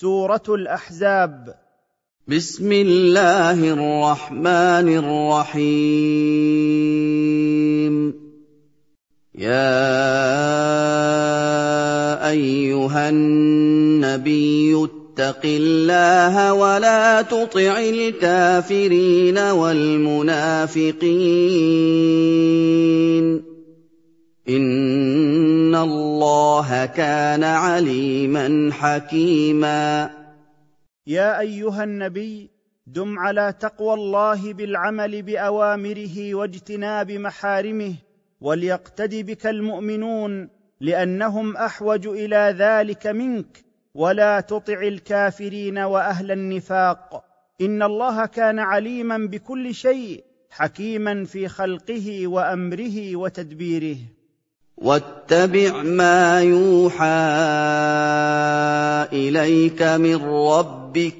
سورة الأحزاب. بسم الله الرحمن الرحيم. يا أيها النبي اتق الله ولا تطع الكافرين والمنافقين. ان الله كان عليما حكيما. يا ايها النبي دم على تقوى الله بالعمل باوامره واجتناب محارمه وليقتد بك المؤمنون لانهم احوج إلى ذلك منك. ولا تطع الكافرين واهل النفاق. ان الله كان عليما بكل شيء حكيما في خلقه وامره وتدبيره. واتبع ما يوحى إليك من ربك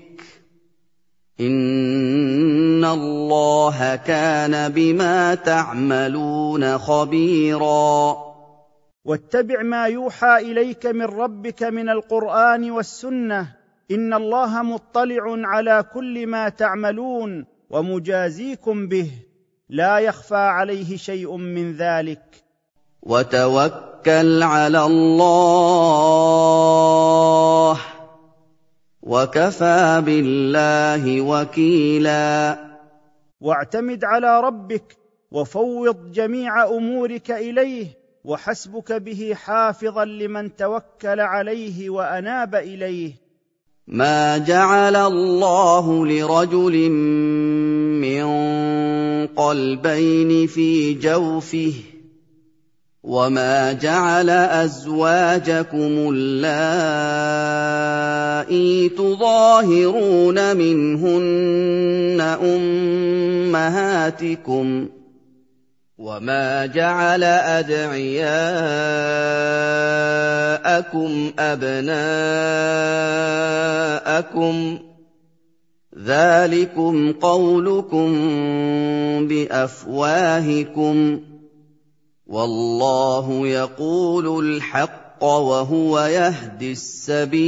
إن الله كان بما تعملون خبيرا. واتبع ما يوحى إليك من ربك من القرآن والسنة إن الله مطلع على كل ما تعملون ومجازيكم به. لا يخفى عليه شيء من ذلك. وتوكل على الله وكفى بالله وكيلا. واعتمد على ربك وفوض جميع أمورك إليه وحسبك به حافظا لمن توكل عليه وأناب إليه. ما جعل الله لرجل من قلبين في جوفه وما جعل ازواجكم اللائي تظاهرون منهن امهاتكم وما جعل ادعياءكم ابناءكم ذلكم قولكم بافواهكم والله يقول الحق وهو يهدي السبيل.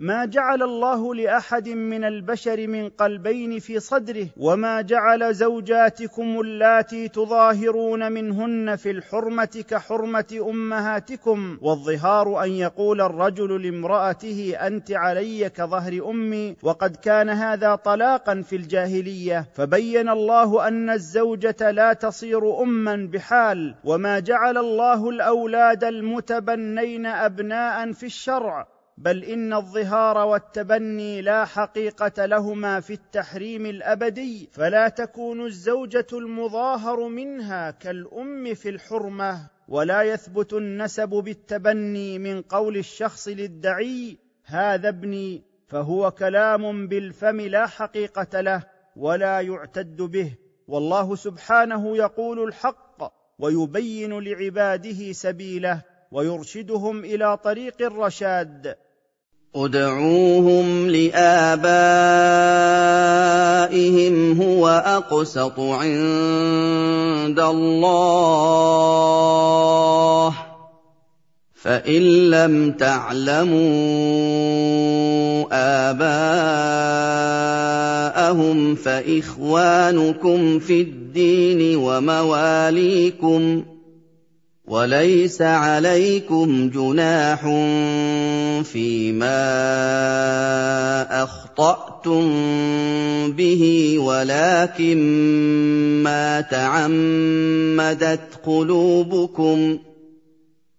ما جعل الله لأحد من البشر من قلبين في صدره وما جعل زوجاتكم اللاتي تظاهرون منهن في الحرمة كحرمة أمهاتكم والظهار أن يقول الرجل لامرأته أنت علي كظهر أمي وقد كان هذا طلاقا في الجاهلية فبين الله أن الزوجة لا تصير اما بحال وما جعل الله الأولاد المتبنين ابناء في الشرع. بل إن الظهار والتبني لا حقيقة لهما في التحريم الأبدي فلا تكون الزوجة المظاهر منها كالأم في الحرمة ولا يثبت النسب بالتبني من قول الشخص للدعي هذا ابني فهو كلام بالفم لا حقيقة له ولا يعتد به والله سبحانه يقول الحق ويبين لعباده سبيله ويرشدهم إلى طريق الرشاد. ادْعُوهُمْ لِآبَائِهِمْ هُوَ أَقْسَطُ عِندَ اللَّهِ ۚ. فَإِن لَّمْ تَعْلَمُوا آبَاءَهُمْ فَإِخْوَانُكُمْ فِي الدِّينِ وَمَوَالِيكُمْ ۚ وليس عليكم جناح فيما أخطأتم به ولكن ما تعمدت قلوبكم.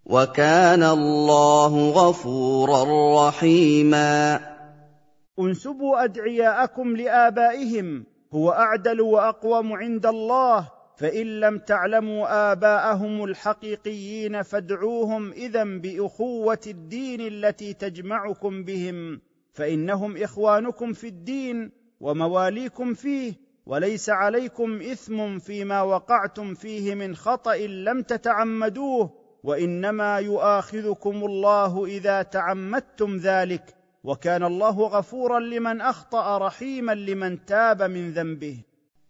وكان الله غفورا رحيما. انسبوا أدعياءكم لآبائهم هو أعدل وأقوم عند الله. فإن لم تعلموا آباءهم الحقيقيين فادعوهم اذا بأخوة الدين التي تجمعكم بهم فإنهم إخوانكم في الدين ومواليكم فيه وليس عليكم إثم فيما وقعتم فيه من خطأ لم تتعمدوه وإنما يؤاخذكم الله إذا تعمدتم ذلك وكان الله غفورا لمن أخطأ رحيما لمن تاب من ذنبه.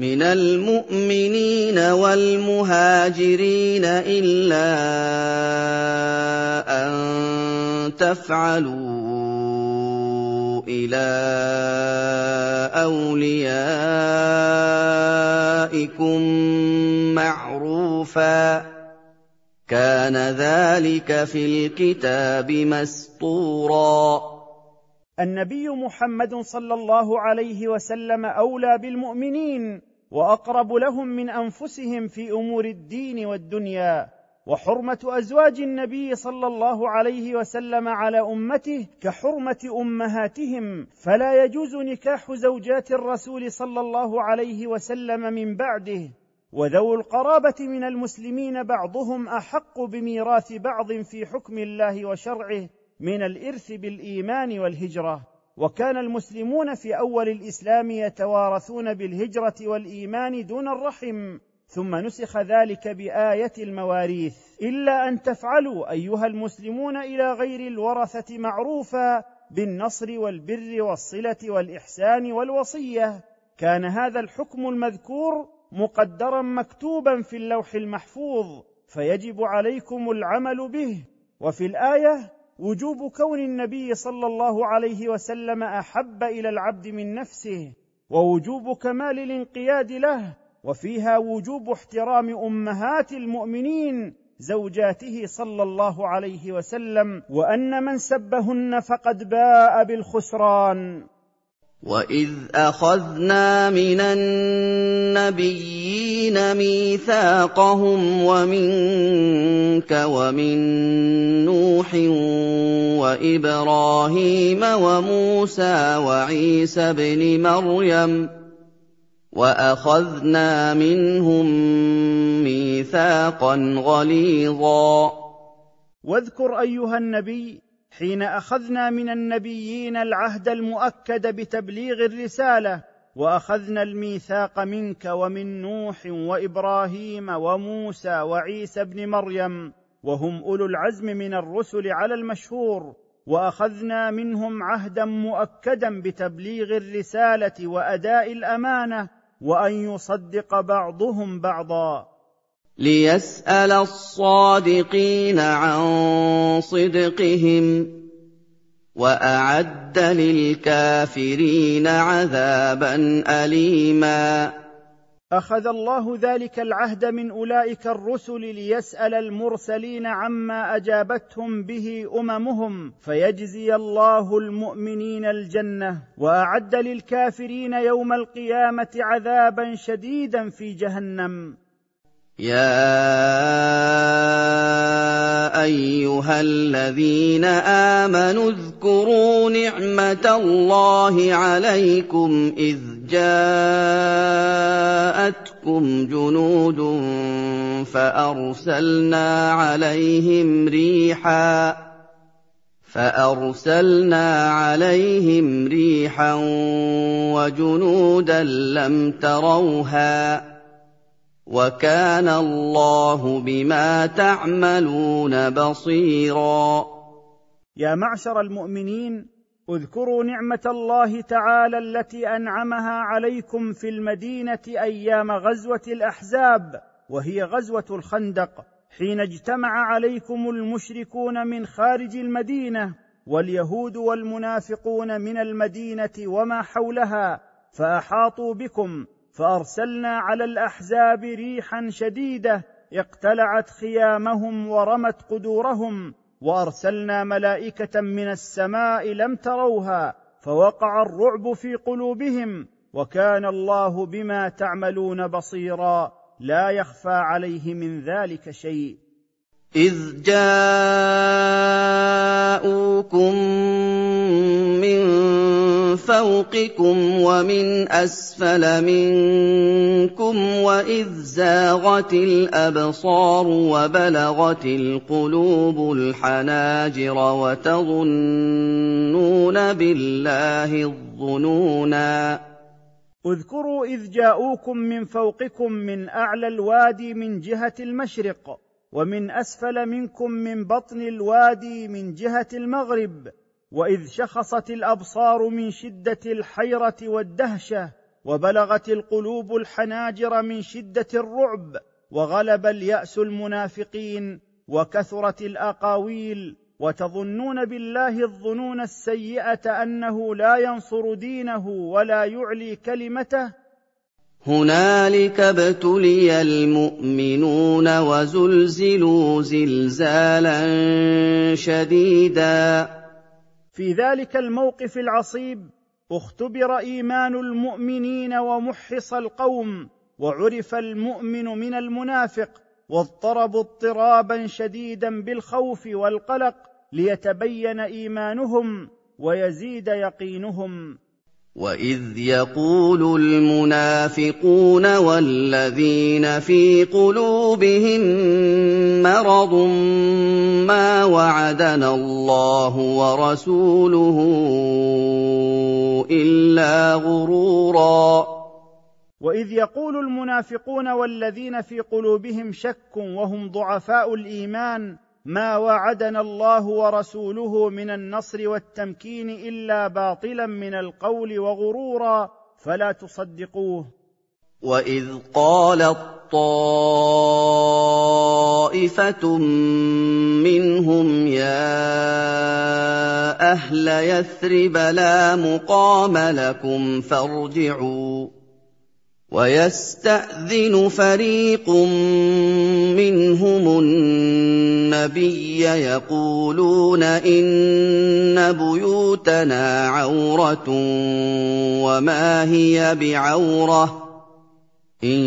من المؤمنين والمهاجرين الا ان تفعلوا إلى اوليائكم معروفا كان ذلك في الكتاب مسطورا النبي محمد صلى الله عليه وسلم اولى بالمؤمنين وأقرب لهم من أنفسهم في أمور الدين والدنيا وحرمة أزواج النبي صلى الله عليه وسلم على أمته كحرمة أمهاتهم فلا يجوز نكاح زوجات الرسول صلى الله عليه وسلم من بعده. وذوو القرابة من المسلمين بعضهم أحق بميراث بعض في حكم الله وشرعه من الإرث بالإيمان والهجرة. وكان المسلمون في أول الإسلام يتوارثون بالهجرة والإيمان دون الرحم ثم نسخ ذلك بآية المواريث. إلا أن تفعلوا أيها المسلمون إلى غير الورثة معروفا بالنصر والبر والصلة والإحسان والوصية. كان هذا الحكم المذكور مقدرا مكتوبا في اللوح المحفوظ فيجب عليكم العمل به. وفي الآية وجوب كون النبي صلى الله عليه وسلم أحب إلى العبد من نفسه ووجوب كمال الانقياد له وفيها وجوب احترام أمهات المؤمنين زوجاته صلى الله عليه وسلم وأن من سبهن فقد باء بالخسران. واذ اخذنا من النبيين ميثاقهم ومنك ومن نوح وابراهيم وموسى وعيسى ابن مريم واخذنا منهم ميثاقا غليظا واذكر أيها النبي حين أخذنا من النبيين العهد المؤكد بتبليغ الرسالة وأخذنا الميثاق منك ومن نوح وإبراهيم وموسى وعيسى ابن مريم وهم أولو العزم من الرسل على المشهور وأخذنا منهم عهدا مؤكدا بتبليغ الرسالة وأداء الأمانة وأن يصدق بعضهم بعضا. ليسال الصادقين عن صدقهم واعد للكافرين عذابا اليما أخذ الله ذلك العهد من أولئك الرسل ليسأل المرسلين عما أجابتهم به أممهم فيجزي الله المؤمنين الجنة وأعد للكافرين يوم القيامة عذابا شديدا في جهنم. يا ايها الذين امنوا اذكروا نعمه الله عليكم اذ جاءتكم جنود فارسلنا عليهم ريحا فارسلنا عليهم ريحا وجنودا لم تروها وكان الله بما تعملون بصيرا. يا معشر المؤمنين اذكروا نعمة الله تعالى التي أنعمها عليكم في المدينة أيام غزوة الأحزاب وهي غزوة الخندق حين اجتمع عليكم المشركون من خارج المدينة واليهود والمنافقون من المدينة وما حولها فأحاطوا بكم فأرسلنا على الأحزاب ريحا شديدة اقتلعت خيامهم ورمت قدورهم وأرسلنا ملائكة من السماء لم تروها فوقع الرعب في قلوبهم وكان الله بما تعملون بصيرا لا يخفى عليه من ذلك شيء. إذ جاءوكم من فوقكم ومن أسفل منكم وإذ زاغت الأبصار وبلغت القلوب الحناجر وتظنون بالله الظنونا اذكروا إذ جاءوكم من فوقكم من أعلى الوادي من جهة المشرق ومن أسفل منكم من بطن الوادي من جهة المغرب وإذ شخصت الأبصار من شدة الحيرة والدهشة وبلغت القلوب الحناجر من شدة الرعب وغلب اليأس المنافقين وكثرت الأقاويل وتظنون بالله الظنون السيئة أنه لا ينصر دينه ولا يعلي كلمته. هنالك ابتلي المؤمنون وزلزلوا زلزالا شديدا. في ذلك الموقف العصيب اختبر إيمان المؤمنين ومحص القوم وعرف المؤمن من المنافق واضطربوا اضطرابا شديدا بالخوف والقلق ليتبين إيمانهم ويزيد يقينهم. واذ يقول المنافقون والذين في قلوبهم مرض ما وعدنا الله ورسوله الا غرورا واذ يقول المنافقون والذين في قلوبهم شك وهم ضعفاء الايمان ما وعدنا الله ورسوله من النصر والتمكين إلا باطلا من القول وغرورا فلا تصدقوه. وإذ قالت طائفه منهم يا أهل يثرب لا مقام لكم فارجعوا. ويستأذن فريق منهم النبي يقولون إن بيوتنا عورة وما هي بعورة إن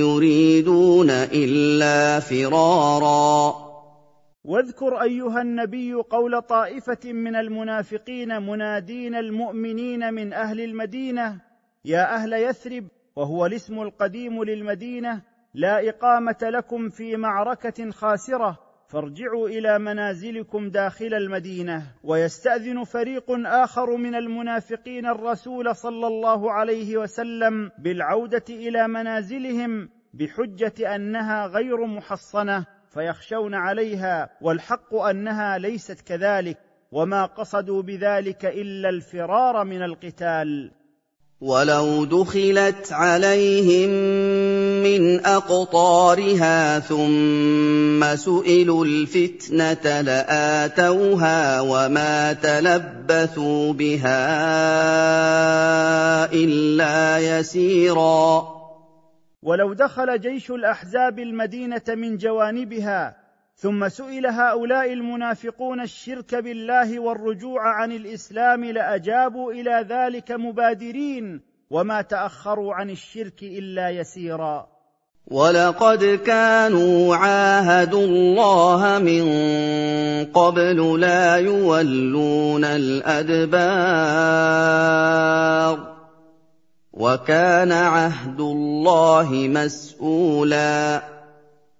يريدون إلا فرارا. واذكر أيها النبي قول طائفة من المنافقين منادين المؤمنين من أهل المدينة يا أهل يثرب وهو الاسم القديم للمدينة لا إقامة لكم في معركة خاسرة فارجعوا إلى منازلكم داخل المدينة. ويستأذن فريق آخر من المنافقين الرسول صلى الله عليه وسلم بالعودة إلى منازلهم بحجة أنها غير محصنة فيخشون عليها والحق أنها ليست كذلك وما قصدوا بذلك إلا الفرار من القتال. ولو دخلت عليهم من اقطارها ثم سئلوا الفتنه لاتوها وما تلبثوا بها الا يسيرا ولو دخل جيش الاحزاب المدينة من جوانبها ثم سئل هؤلاء المنافقون الشرك بالله والرجوع عن الإسلام لأجابوا إلى ذلك مبادرين وما تأخروا عن الشرك إلا يسيرا. ولقد كانوا عاهدوا الله من قبل لا يولون الأدبار وكان عهد الله مسؤولا.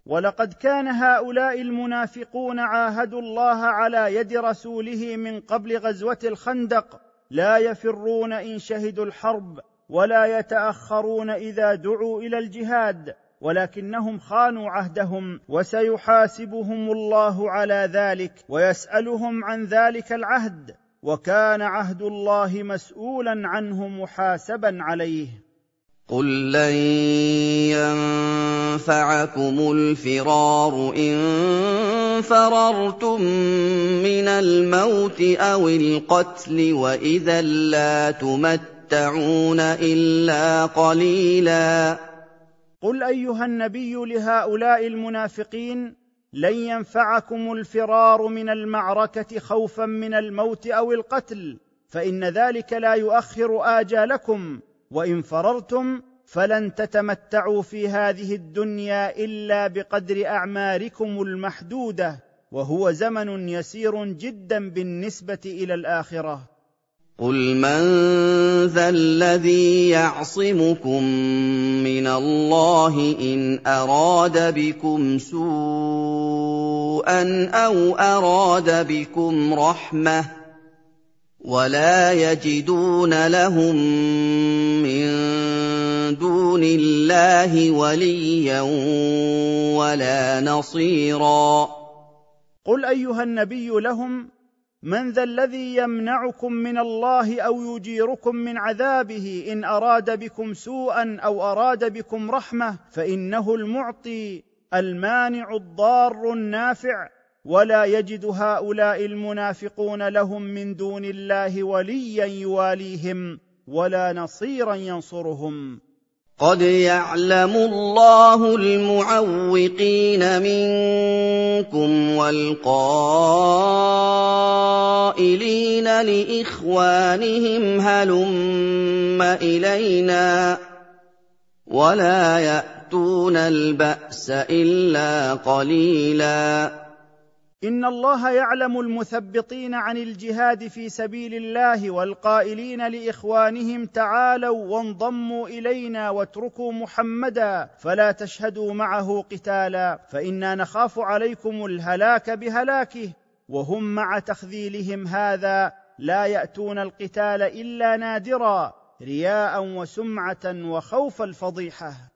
ولقد كان هؤلاء المنافقون عاهدوا الله على يد رسوله من قبل غزوة الخندق. لا يفرون إن شهدوا الحرب ولا يتأخرون إذا دعوا إلى الجهاد ولكنهم خانوا عهدهم وسيحاسبهم الله على ذلك ويسألهم عن ذلك العهد. وكان عهد الله مسؤولا عنه محاسبا عليه. قل لن ينفعكم الفرار ان فررتم من الموت أو القتل واذا لا تمتعون الا قليلا قل ايها النبي لهؤلاء المنافقين لن ينفعكم الفرار من المعركه خوفا من الموت أو القتل فان ذلك لا يؤخر اجالكم وإن فررتم فلن تتمتعوا في هذه الدنيا إلا بقدر اعماركم المحدودة وهو زمن يسير جدا بالنسبة إلى الآخرة. قل من ذا الذي يعصمكم من الله ان اراد بكم سوءا أو اراد بكم رحمه ولا يجدون لهم من دون الله وليا ولا نصيرا. قل أيها النبي لهم من ذا الذي يمنعكم من الله أو يجيركم من عذابه إن أراد بكم سوءا أو أراد بكم رحمة فإنه المعطي المانع الضار النافع. ولا يجد هؤلاء المنافقون لهم من دون الله وليا يواليهم ولا نصيرا ينصرهم. قد يعلم الله المعوقين منكم والقائلين لإخوانهم هلم إلينا ولا يأتون البأس إلا قليلا. إن الله يعلم المثبطين عن الجهاد في سبيل الله والقائلين لإخوانهم تعالوا وانضموا إلينا واتركوا محمدا فلا تشهدوا معه قتالا فإنا نخاف عليكم الهلاك بهلاكه وهم مع تخذيلهم هذا لا يأتون القتال إلا نادرا رياء وسمعة وخوف الفضيحة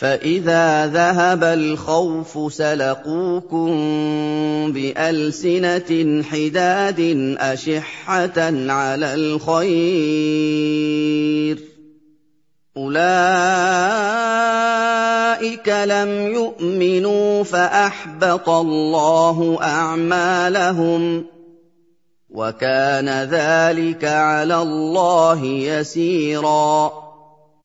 فاذا ذهب الخوف سلقوكم بالسنه حداد اشحه على الخير اولئك لم يؤمنوا فاحبط الله اعمالهم وكان ذلك على الله يسيرا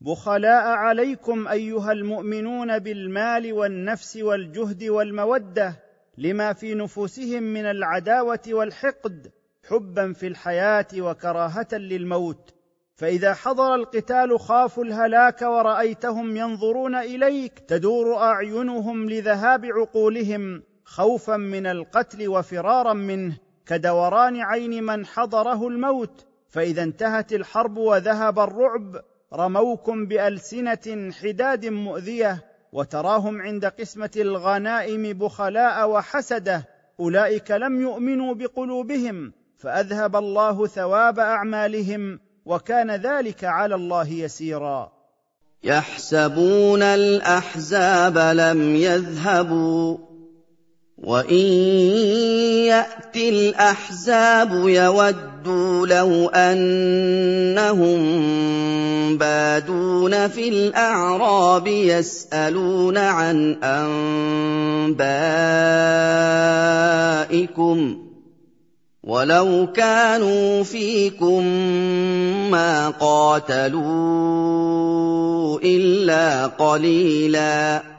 بخلاء عليكم ايها المؤمنون بالمال والنفس والجهد والموده لما في نفوسهم من العداوه والحقد حبا في الحياة وكراهه للموت فاذا حضر القتال خافوا الهلاك ورايتهم ينظرون اليك تدور اعينهم لذهاب عقولهم خوفا من القتل وفرارا منه كدوران عين من حضره الموت فاذا انتهت الحرب وذهب الرعب رموكم بألسنة حداد مؤذية وتراهم عند قسمة الغنائم بخلاء وحسدة أولئك لم يؤمنوا بقلوبهم فأذهب الله ثواب أعمالهم وكان ذلك على الله يسيرا. يحسبون الأحزاب لم يذهبوا. وان ياتي الاحزاب يودوا لو انهم بادون في الاعراب يسالون عن انبائكم ولو كانوا فيكم ما قاتلوا الا قليلا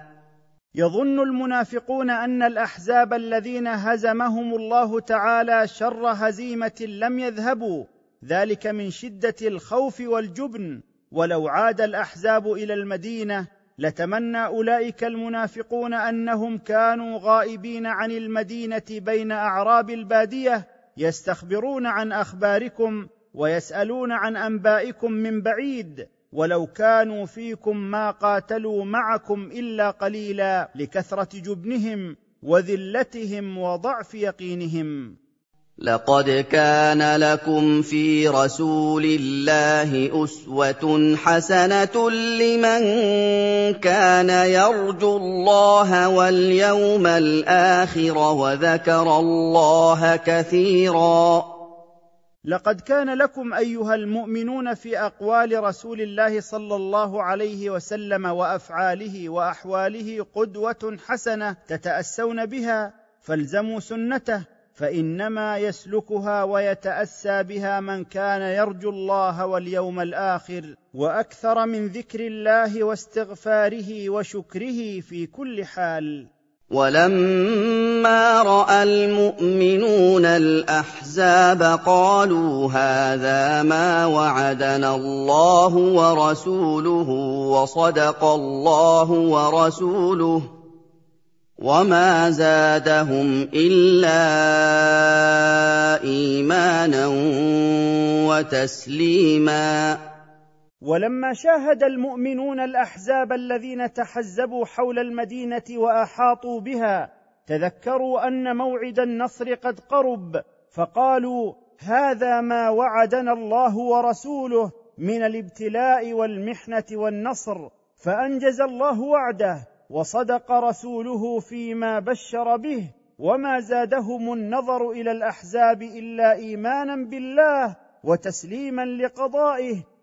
يظن المنافقون أن الأحزاب الذين هزمهم الله تعالى شر هزيمة لم يذهبوا ذلك من شدة الخوف والجبن. ولو عاد الأحزاب إلى المدينة لتمنى أولئك المنافقون أنهم كانوا غائبين عن المدينة بين أعراب البادية يستخبرون عن أخباركم ويسألون عن أنبائكم من بعيد. ولو كانوا فيكم ما قاتلوا معكم إلا قليلا لكثرة جبنهم وذلتهم وضعف يقينهم. لقد كان لكم في رسول الله أسوة حسنة لمن كان يرجو الله واليوم الآخر وذكر الله كثيرا. لقد كان لكم أيها المؤمنون في أقوال رسول الله صلى الله عليه وسلم وأفعاله وأحواله قدوة حسنة تتأسون بها فالزموا سنته فإنما يسلكها ويتأسى بها من كان يرجو الله واليوم الآخر وأكثر من ذكر الله واستغفاره وشكره في كل حال. ولما رأى المؤمنون الأحزاب قالوا هذا ما وعدنا الله ورسوله وصدق الله ورسوله وما زادهم إلا إيمانا وتسليما ولما شاهد المؤمنون الأحزاب الذين تحزبوا حول المدينة وأحاطوا بها تذكروا أن موعد النصر قد قرب فقالوا هذا ما وعدنا الله ورسوله من الابتلاء والمحنة والنصر فأنجز الله وعده وصدق رسوله فيما بشر به وما زادهم النظر إلى الأحزاب إلا إيمانا بالله وتسليما لقضائه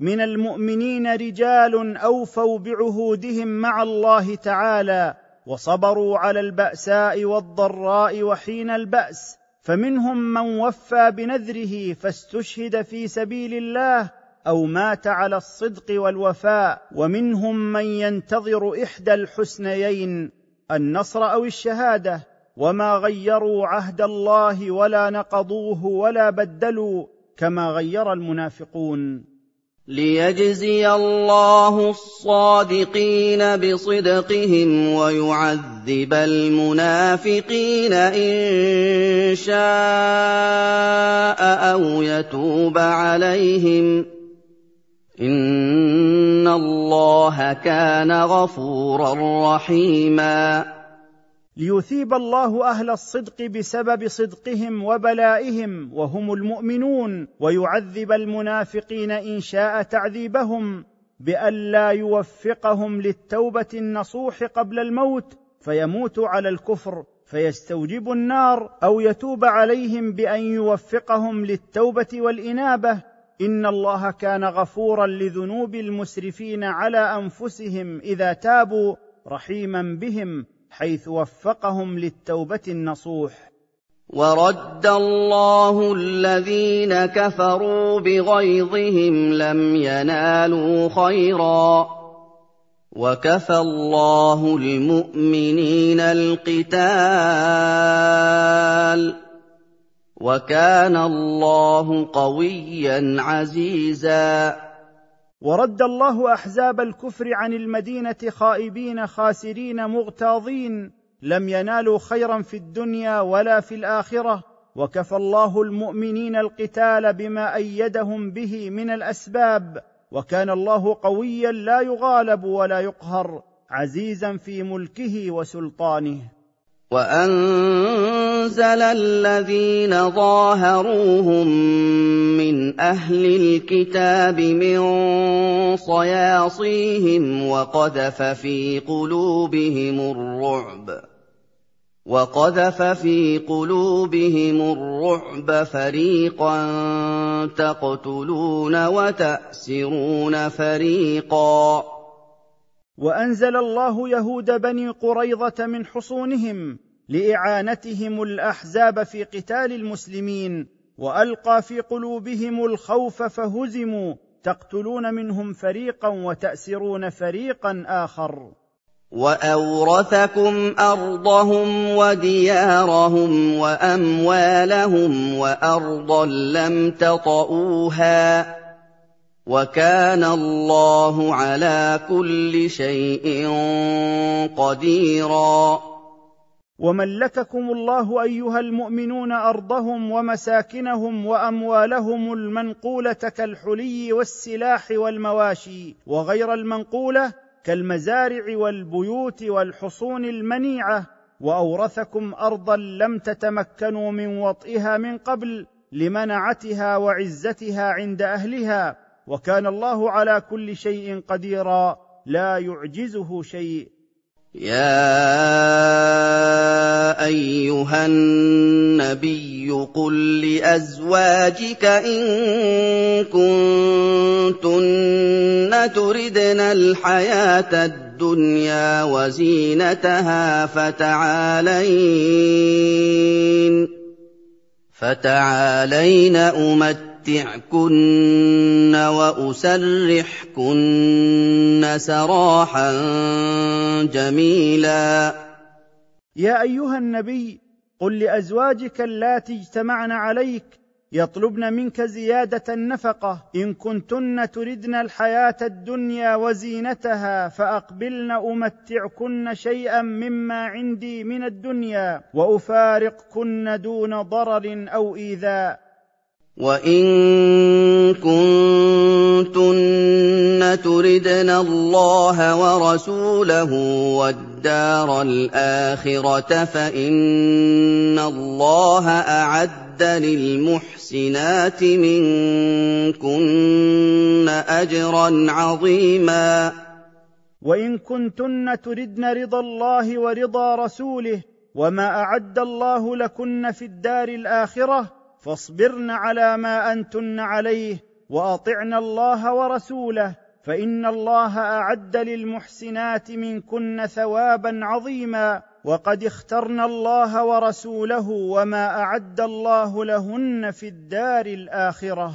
من المؤمنين رجال أوفوا بعهودهم مع الله تعالى وصبروا على البأساء والضراء وحين البأس. فمنهم من وفى بنذره فاستشهد في سبيل الله أو مات على الصدق والوفاء. ومنهم من ينتظر إحدى الحسنيين النصر أو الشهادة. وما غيروا عهد الله ولا نقضوه ولا بدلوا كما غير المنافقون. ليجزي الله الصادقين بصدقهم ويعذب المنافقين ان شاء أو يتوب عليهم ان الله كان غفورا رحيما ليثيب الله أهل الصدق بسبب صدقهم وبلائهم وهم المؤمنون ويعذب المنافقين إن شاء تعذيبهم بأن لا يوفقهم للتوبة النصوح قبل الموت فيموتوا على الكفر فيستوجبوا النار أو يتوب عليهم بأن يوفقهم للتوبة والإنابة. إن الله كان غفورا لذنوب المسرفين على أنفسهم إذا تابوا رحيما بهم. حيث وفقهم للتوبة النصوح. ورد الله الذين كفروا بغيظهم لم ينالوا خيرا. وكفى الله المؤمنين القتال. وكان الله قويا عزيزا. ورد الله أحزاب الكفر عن المدينة خائبين خاسرين مغتاظين لم ينالوا خيرا في الدنيا ولا في الآخرة. وكفى الله المؤمنين القتال بما أيدهم به من الأسباب. وكان الله قويا لا يغالب ولا يقهر عزيزا في ملكه وسلطانه. وانزل الذين ظاهروهم من أهل الكتاب من صياصيهم وقذف في قلوبهم الرعب وقذف في قلوبهم الرعب فريقا تقتلون وتاسرون فريقا وأنزل الله يهود بني قريظة من حصونهم لإعانتهم الأحزاب في قتال المسلمين وألقى في قلوبهم الخوف فهزموا تقتلون منهم فريقا وتأسرون فريقا آخر. وأورثكم أرضهم وديارهم وأموالهم وأرضا لم تطئوها. وكان الله على كل شيء قديرا. وملككم الله أيها المؤمنون أرضهم ومساكنهم وأموالهم المنقولة كالحلي والسلاح والمواشي وغير المنقولة كالمزارع والبيوت والحصون المنيعة. وأورثكم أرضا لم تتمكنوا من وطئها من قبل لمنعتها وعزتها عند أهلها. وكان الله على كل شيء قديرا لا يعجزه شيء. يا أيها النبي قل لأزواجك إن كنتن تردن الحياة الدنيا وزينتها فتعالين فتعالين أمتعكن وأسرحكن سراحا جميلا. يا أيها النبي قل لأزواجك اللاتي اجتمعن عليك يطلبن منك زيادة النفقة. إن كنتن تردن الحياة الدنيا وزينتها فأقبلن أمتعكن شيئا مما عندي من الدنيا وأفارقكن دون ضرر أو إيذاء. وان كنتن تردن الله ورسوله والدار الاخره فان الله اعد للمحسنات منكن اجرا عظيما. وان كنتن تردن رضا الله ورضا رسوله وما اعد الله لكن في الدار الاخره فاصبرن على ما أنتن عليه وأطعن الله ورسوله فإن الله أعد للمحسنات منكن ثوابا عظيما وقد اخترن الله ورسوله وما أعد الله لهن في الدار الآخرة.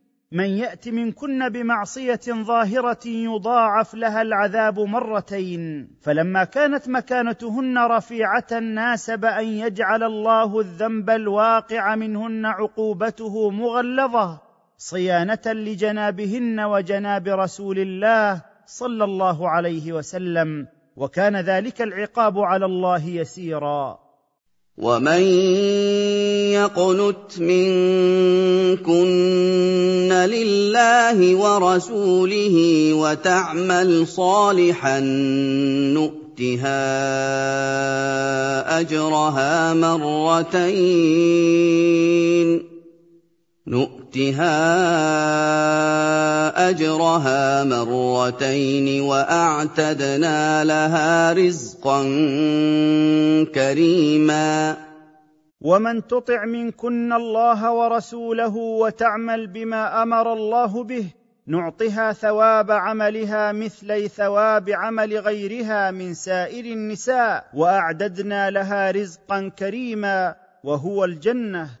من يأت منكن بمعصية ظاهرة يضاعف لها العذاب مرتين فلما كانت مكانتهن رفيعة ناسب ان يجعل الله الذنب الواقع منهن عقوبته مغلظة صيانة لجنابهن وجناب رسول الله صلى الله عليه وسلم وكان ذلك العقاب على الله يسيرا. ومن يقنت منكن لله ورسوله وتعمل صالحا نؤتها اجرها مرتين نؤتها أجرها مرتين وأعتدنا لها رزقا كريما. ومن تطع منكن الله ورسوله وتعمل بما أمر الله به نعطها ثواب عملها مثلي ثواب عمل غيرها من سائر النساء وأعددنا لها رزقا كريما وهو الجنة.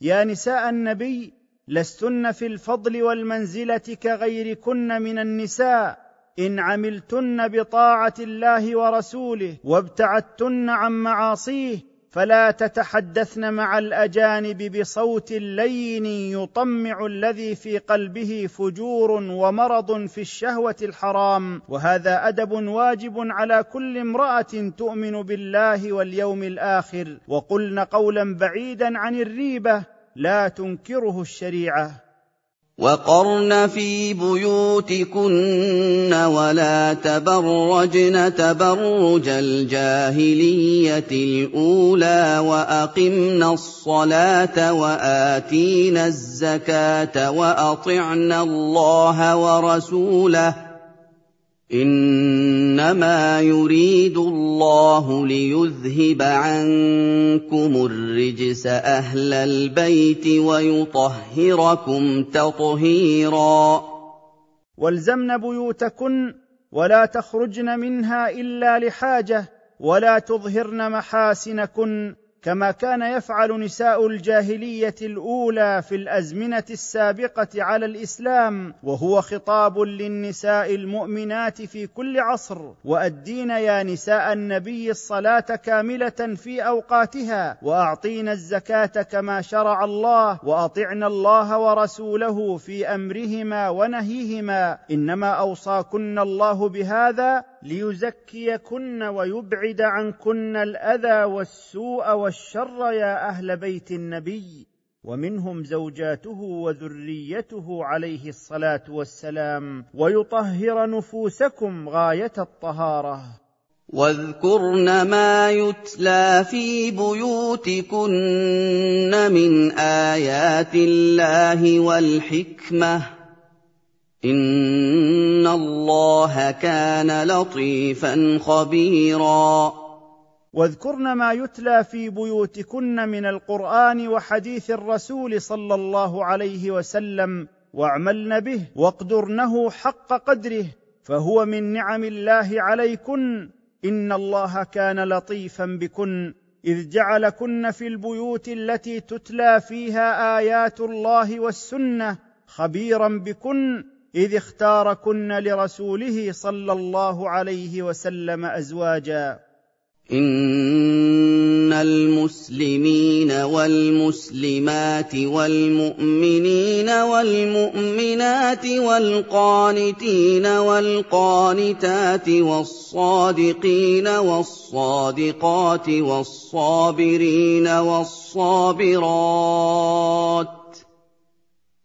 يا نساء النبي لستن في الفضل والمنزلة كغيركن من النساء إن عملتن بطاعة الله ورسوله وابتعدتن عن معاصيه فلا تتحدثن مع الأجانب بصوت لين يطمع الذي في قلبه فجور ومرض في الشهوة الحرام. وهذا أدب واجب على كل امرأة تؤمن بالله واليوم الآخر. وقلن قولا بعيدا عن الريبة لا تنكره الشريعة. وقرن في بيوتكن ولا تبرجن تبرج الجاهلية الأولى وأقمنا الصلاة وآتينا الزكاة وأطعنا الله ورسوله إنما يريد الله ليذهب عنكم الرجس أهل البيت ويطهركم تطهيرا. والزمن بيوتكن ولا تخرجن منها إلا لحاجة ولا تظهرن محاسنكن. كما كان يفعل نساء الجاهلية الأولى في الأزمنة السابقة على الإسلام وهو خطاب للنساء المؤمنات في كل عصر. وأدين يا نساء النبي الصلاة كاملة في أوقاتها واعطين الزكاة كما شرع الله واطعن الله ورسوله في أمرهما ونهيهما. إنما أوصاكن الله بهذا ليزكيكن ويبعد عنكن الأذى والسوء والشر يا أهل بيت النبي. ومنهم زوجاته وذريته عليه الصلاة والسلام. ويطهر نفوسكم غاية الطهارة. واذكرن ما يتلى في بيوتكن من آيات الله والحكمة. إِنَّ اللَّهَ كَانَ لَطِيفًا خَبِيرًا. واذكرن ما يتلى في بيوتكن من القرآن وحديث الرسول صلى الله عليه وسلم واعملن به واقدرنه حق قدره فهو من نعم الله عليكن. ان الله كان لطيفا بكن. اذ جعلكن في البيوت التي تتلى فيها ايات الله والسنة خبيرا بكن. إذ اختاركن لرسوله صلى الله عليه وسلم أزواجا. إن المسلمين والمسلمات والمؤمنين والمؤمنات والقانتين والقانتات والصادقين والصادقات والصابرين والصابرات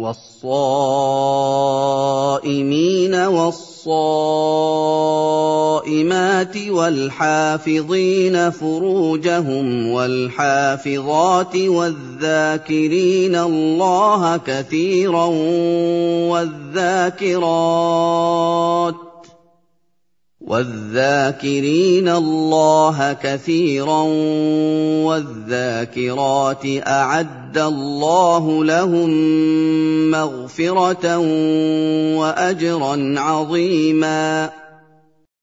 والصائمين والصائمات والحافظين فروجهم والحافظات والذاكرين الله كثيرا والذاكرات والذاكرين الله كثيرا والذاكرات أعد الله لهم مغفرة واجرا عظيما.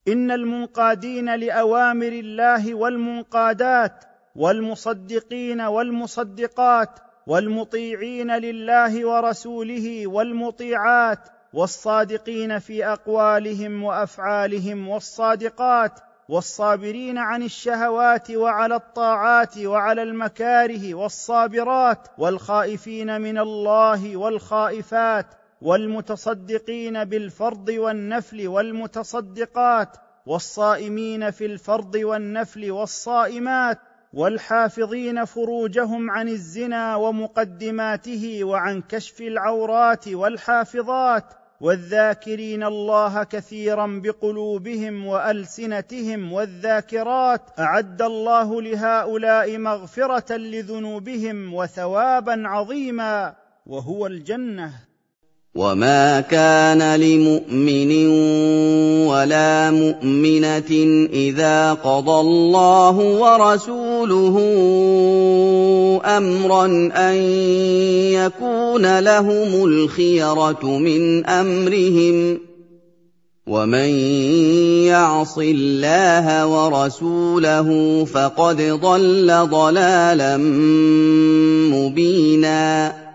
إن المنقادين لأوامر الله والمنقادات والمصدقين والمصدقات والمطيعين لله ورسوله والمطيعات والصادقين في أقوالهم وأفعالهم والصادقات والصابرين عن الشهوات وعلى الطاعات وعلى المكاره والصابرات والخائفين من الله والخائفات والمتصدقين بالفرض والنفل والمتصدقات والصائمين في الفرض والنفل والصائمات والحافظين فروجهم عن الزنا ومقدماته وعن كشف العورات والحافظات والذاكرين الله كثيرا بقلوبهم وألسنتهم والذاكرات أعد الله لهؤلاء مغفرة لذنوبهم وثوابا عظيما وهو الجنة. وما كان لمؤمن ولا مؤمنه اذا قضى الله ورسوله امرا ان يكون لهم الخيره من امرهم ومن يعص الله ورسوله فقد ضل ضلالا مبينا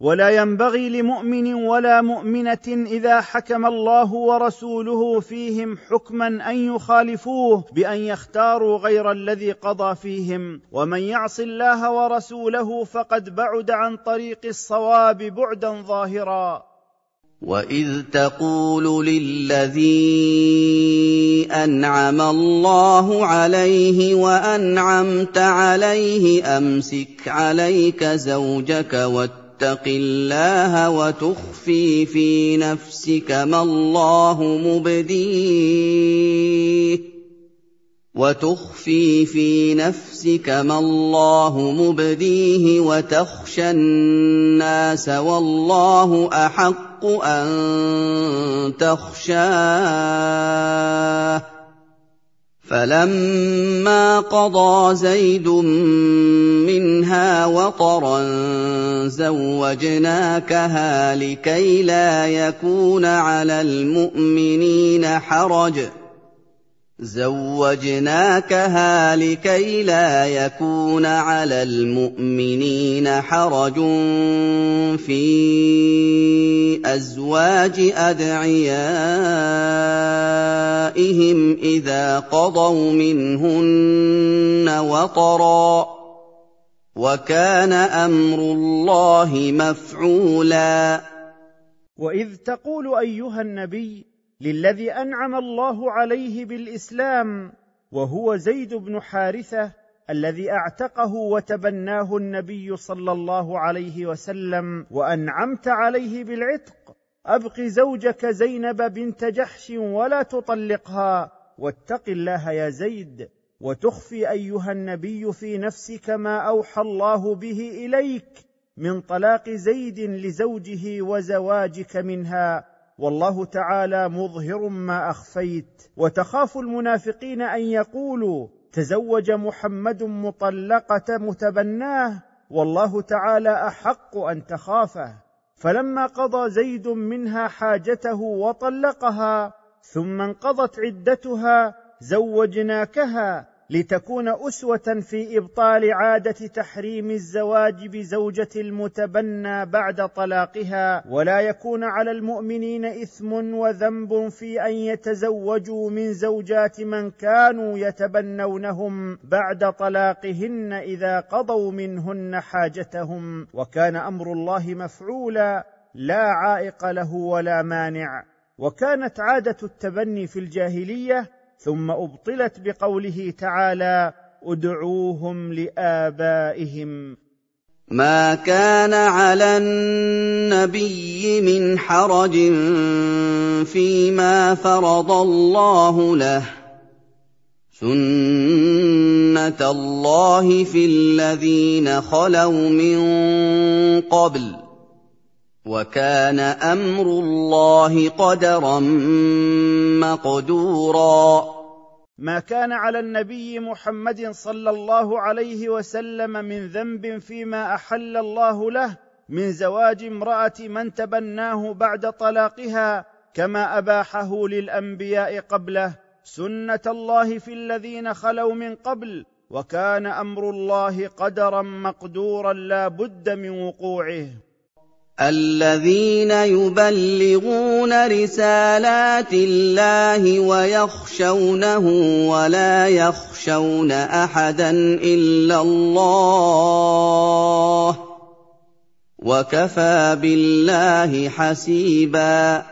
ولا ينبغي لمؤمن ولا مؤمنة إذا حكم الله ورسوله فيهم حكما أن يخالفوه بأن يختاروا غير الذي قضى فيهم. ومن يعص الله ورسوله فقد بعد عن طريق الصواب بعدا ظاهرا. وإذ تقول للذي أنعم الله عليه وأنعمت عليه أمسك عليك زوجك واتق واتق الله وتخفي في نفسك ما الله مبديه. وتخفي في نفسك ما الله مبديه وتخشى الناس والله أحق أن تخشاه. فلما قضى زيد منها وطرا زوجناكها لكي لا يكون على المؤمنين حرج زوجناكها لكي لا يكون على المؤمنين حرج في أزواج أدعيائهم إذا قضوا منهن وطرا وكان أمر الله مفعولا. وإذ تقول أيها النبي للذي أنعم الله عليه بالإسلام وهو زيد بن حارثة الذي أعتقه وتبناه النبي صلى الله عليه وسلم وأنعمت عليه بالعتق. أبق زوجك زينب بنت جحش ولا تطلقها. واتق الله يا زيد وتخفي أيها النبي في نفسك ما أوحى الله به إليك من طلاق زيد لزوجه وزواجك منها. والله تعالى مظهر ما أخفيت. وتخاف المنافقين أن يقولوا تزوج محمد مطلقة متبناه. والله تعالى أحق أن تخافه. فلما قضى زيد منها حاجته وطلقها ثم انقضت عدتها زوجناكها لتكون أسوة في إبطال عادة تحريم الزواج بزوجة المتبنى بعد طلاقها ولا يكون على المؤمنين إثم وذنب في أن يتزوجوا من زوجات من كانوا يتبنونهم بعد طلاقهن إذا قضوا منهن حاجتهم. وكان أمر الله مفعولا لا عائق له ولا مانع. وكانت عادة التبني في الجاهلية ثم أبطلت بقوله تعالى ادعوهم لآبائهم. ما كان على النبي من حرج فيما فرض الله له. سنة الله في الذين خلوا من قبل. وكان أمر الله قدرا مقدورا. ما كان على النبي محمد صلى الله عليه وسلم من ذنب فيما أحل الله له من زواج امرأة من تبناه بعد طلاقها كما أباحه للأنبياء قبله سنة الله في الذين خلوا من قبل وكان أمر الله قدرا مقدورا لا بد من وقوعه. الذين يبلغون رسالات الله ويخشونه ولا يخشون أحدا إلا الله وكفى بالله حسيبا.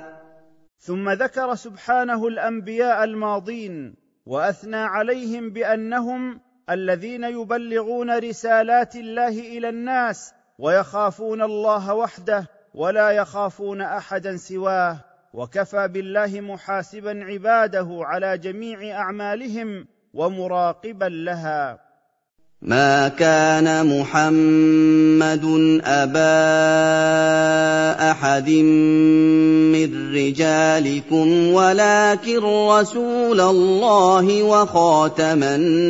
ثم ذكر سبحانه الأنبياء الماضين وأثنى عليهم بأنهم الذين يبلغون رسالات الله إلى الناس ويخافون الله وحده ولا يخافون أحدا سواه وكفى بالله محاسبا عباده على جميع أعمالهم ومراقبا لها. ما كان محمد أبا أحد من رجالكم ولكن رسول الله وخاتم النبيين.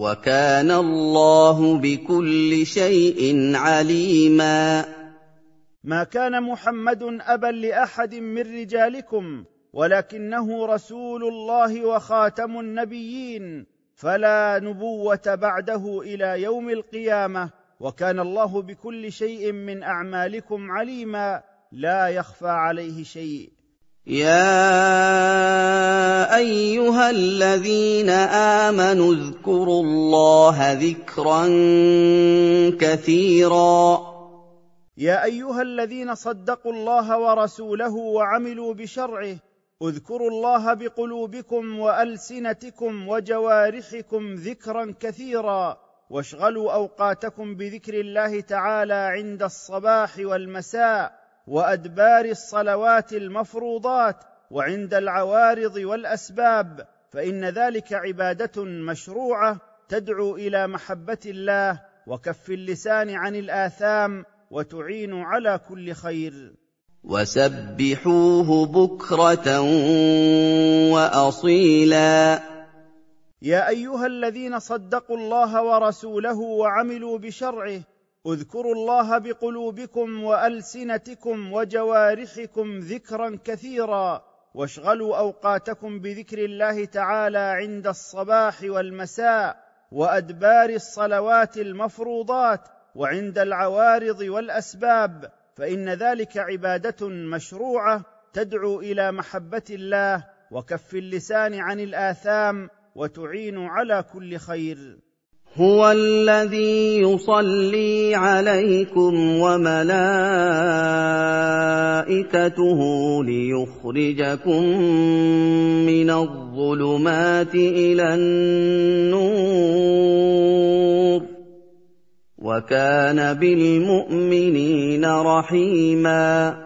وكان الله بكل شيء عليما. ما كان محمد أبا لأحد من رجالكم ولكنه رسول الله وخاتم النبيين فلا نبوة بعده إلى يوم القيامة وكان الله بكل شيء من أعمالكم عليما لا يخفى عليه شيء. يا ايها الذين امنوا اذكروا الله ذكرا كثيرا. يا ايها الذين صدقوا الله ورسوله وعملوا بشرعه اذكروا الله بقلوبكم والسنتكم وجوارحكم ذكرا كثيرا. واشغلوا اوقاتكم بذكر الله تعالى عند الصباح والمساء. وأدبار الصلوات المفروضات وعند العوارض والأسباب فإن ذلك عبادة مشروعة تدعو إلى محبة الله وكف اللسان عن الآثام وتعين على كل خير. وسبحوه بكرة وأصيلا. يا أيها الذين صدقوا الله ورسوله وعملوا بشرعه اذكروا الله بقلوبكم وألسنتكم وجوارحكم ذكرا كثيرا واشغلوا أوقاتكم بذكر الله تعالى عند الصباح والمساء وأدبار الصلوات المفروضات وعند العوارض والأسباب فإن ذلك عبادة مشروعة تدعو إلى محبة الله وكف اللسان عن الآثام وتعين على كل خير. هو الذي يصلي عليكم وملائكته ليخرجكم من الظلمات إلى النور وكان بالمؤمنين رحيما.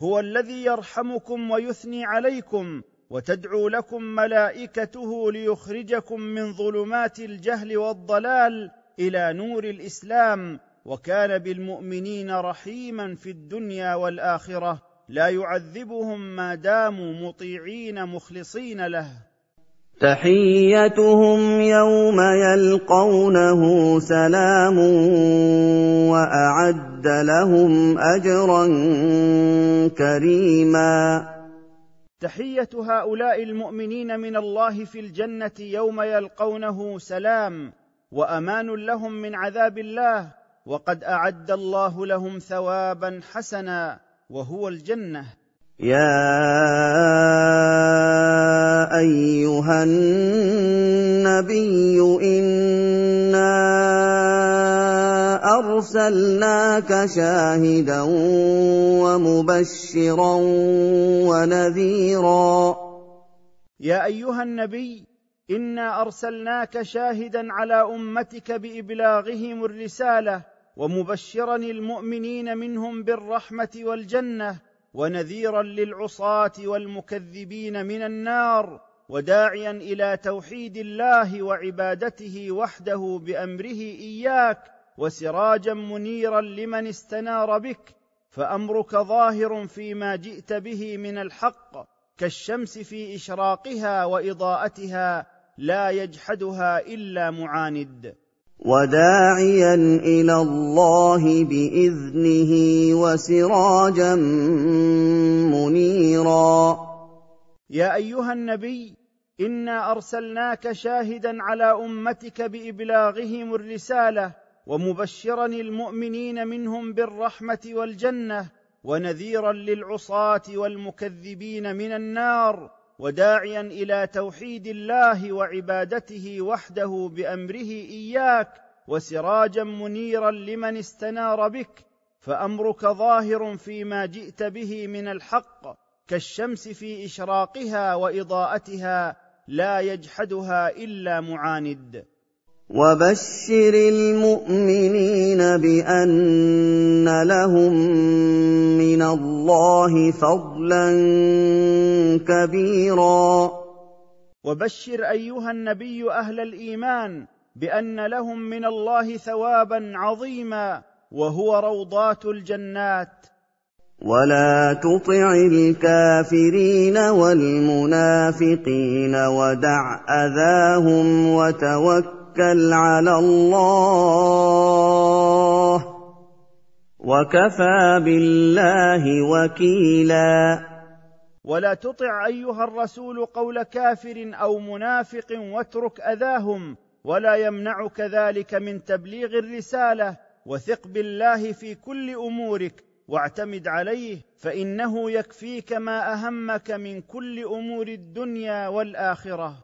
هو الذي يرحمكم ويثني عليكم وتدعو لكم ملائكته ليخرجكم من ظلمات الجهل والضلال إلى نور الإسلام وكان بالمؤمنين رحيما في الدنيا والآخرة. لا يعذبهم ما داموا مطيعين مخلصين له. تحيتهم يوم يلقونه سلام وأعد لهم أجرا كريما. تحية هؤلاء المؤمنين من الله في الجنة يوم يلقونه سلام وأمان لهم من عذاب الله وقد أعد الله لهم ثوابا حسنا وهو الجنة. يا أيها النبي إنا أرسلناك شاهدا ومبشرا ونذيرا. يا أيها النبي إنا أرسلناك شاهدا على أمتك بإبلاغهم الرسالة ومبشرا المؤمنين منهم بالرحمة والجنة ونذيرا للعصاة والمكذبين من النار وداعيا إلى توحيد الله وعبادته وحده بأمره إياك وسراجا منيرا لمن استنار بك فأمرك ظاهر فيما جئت به من الحق كالشمس في إشراقها وإضاءتها لا يجحدها إلا معاند. وداعيا إلى الله بإذنه وسراجا منيرا. يا أيها النبي إنا أرسلناك شاهدا على أمتك بإبلاغهم الرسالة ومبشرا المؤمنين منهم بالرحمة والجنة ونذيرا للعصاة والمكذبين من النار وداعيا إلى توحيد الله وعبادته وحده بأمره إياك وسراجا منيرا لمن استنار بك فأمرك ظاهر فيما جئت به من الحق كالشمس في إشراقها وإضاءتها لا يجحدها إلا معاند. وبشر المؤمنين بأن لهم من الله فضلا كبيرا. وبشر أيها النبي أهل الإيمان بأن لهم من الله ثوابا عظيما وهو روضات الجنات. ولا تطع الكافرين والمنافقين ودع أذاهم وتوكل توكل على الله وكفى بالله وكيلا. ولا تطع أيها الرسول قول كافر أو منافق واترك أذاهم ولا يمنعك ذلك من تبليغ الرسالة. وثق بالله في كل أمورك واعتمد عليه فإنه يكفيك ما أهمك من كل أمور الدنيا والآخرة.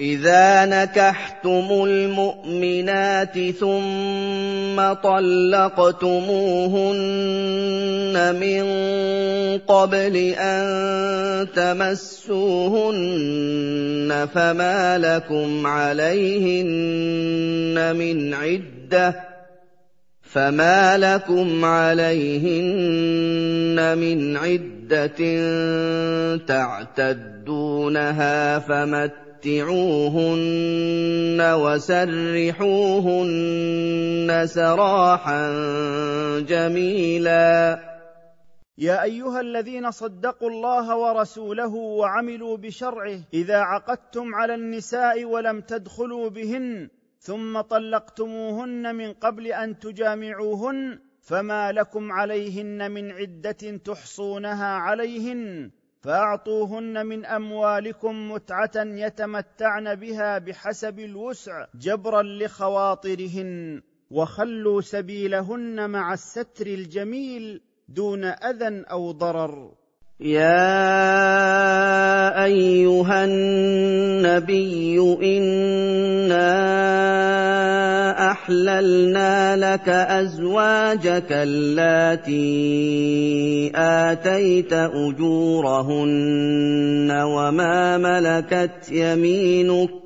إذا نكحتم المؤمنات ثم طلقتموهن من قبل أن تمسوهن فما لكم عليهن من عدة فما لكم عليهن من عدة تعتدونها فمت مَتِّعُوهُنَّ وَسَرِّحُوهُنَّ سَرَاحًا جَمِيلًا. يا ايها الذين صدقوا الله ورسوله وعملوا بشرعه اذا عقدتم على النساء ولم تدخلوا بهن ثم طلقتموهن من قبل ان تجامعوهن فما لكم عليهن من عده تحصونها عليهن فأعطوهن من أموالكم متعة يتمتعن بها بحسب الوسع جبرا لخواطرهن وخلوا سبيلهن مع الستر الجميل دون أذى أو ضرر. يا أيها النبي إنا أحللنا لك أزواجك اللاتي آتيت أجورهن وما ملكت يمينك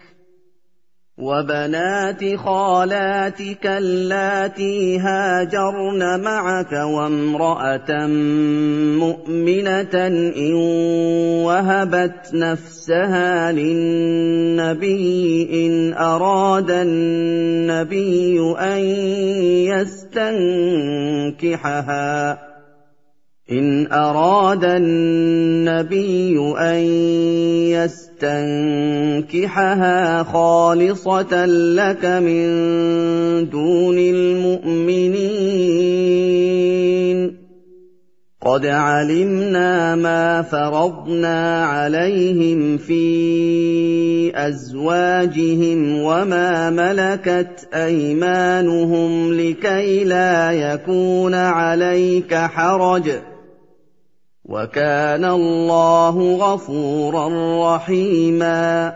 وبنات خالاتك اللاتي هاجرن معك وامرأة مؤمنة إن وهبت نفسها للنبي إن أراد النبي أن يستنكحها إن أراد النبي أن يستنكحها خالصة لك من دون المؤمنين. قد علمنا ما فرضنا عليهم في أزواجهم وما ملكت أيمانهم لكي لا يكون عليك حرج ۖ. وكان الله غفورا رحيما.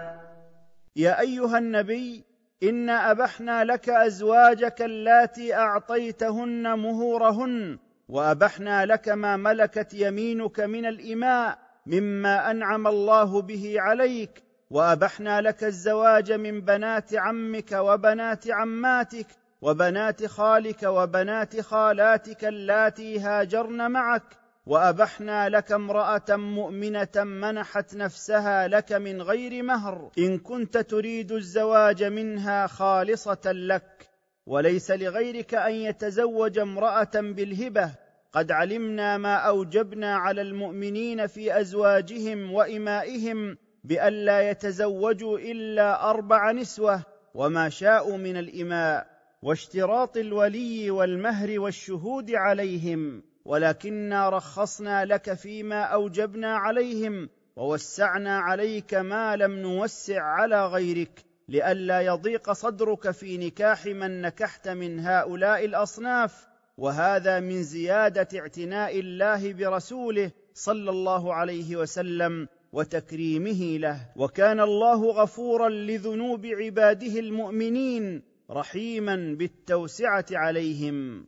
يا أيها النبي انا أبحنا لك أزواجك اللاتي أعطيتهن مهورهن وأبحنا لك ما ملكت يمينك من الإماء مما أنعم الله به عليك وأبحنا لك الزواج من بنات عمك وبنات عماتك وبنات خالك وبنات خالاتك اللاتي هاجرن معك وأبحنا لك امرأة مؤمنة منحت نفسها لك من غير مهر. إن كنت تريد الزواج منها خالصة لك وليس لغيرك أن يتزوج امرأة بالهبة. قد علمنا ما أوجبنا على المؤمنين في أزواجهم وإمائهم بألا يتزوجوا إلا أربع نسوة وما شاءوا من الإماء واشتراط الولي والمهر والشهود عليهم. ولكنا رخصنا لك فيما أوجبنا عليهم ووسعنا عليك ما لم نوسع على غيرك لئلا يضيق صدرك في نكاح من نكحت من هؤلاء الأصناف وهذا من زيادة اعتناء الله برسوله صلى الله عليه وسلم وتكريمه له. وكان الله غفورا لذنوب عباده المؤمنين رحيما بالتوسعة عليهم.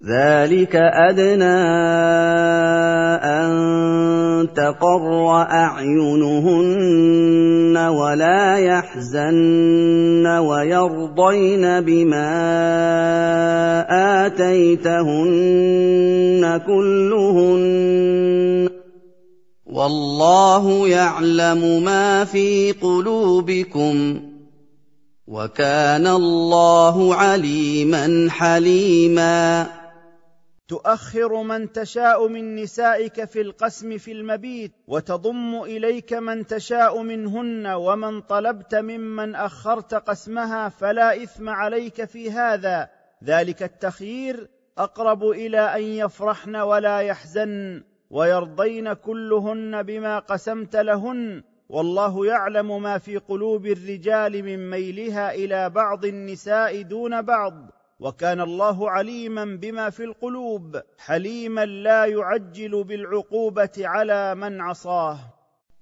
ذلك أدنى أن تقر أعينهن ولا يحزن ويرضين بما آتيتهن كلهن والله يعلم ما في قلوبكم وكان الله عليما حليما تؤخر من تشاء من نسائك في القسم في المبيت وتضم إليك من تشاء منهن ومن طلبت ممن أخرت قسمها فلا إثم عليك في هذا. ذلك التخيير أقرب إلى أن يفرحن ولا يحزن ويرضين كلهن بما قسمت لهن. والله يعلم ما في قلوب الرجال من ميلها إلى بعض النساء دون بعض. وكان الله عليما بما في القلوب حليما لا يعجل بالعقوبة على من عصاه.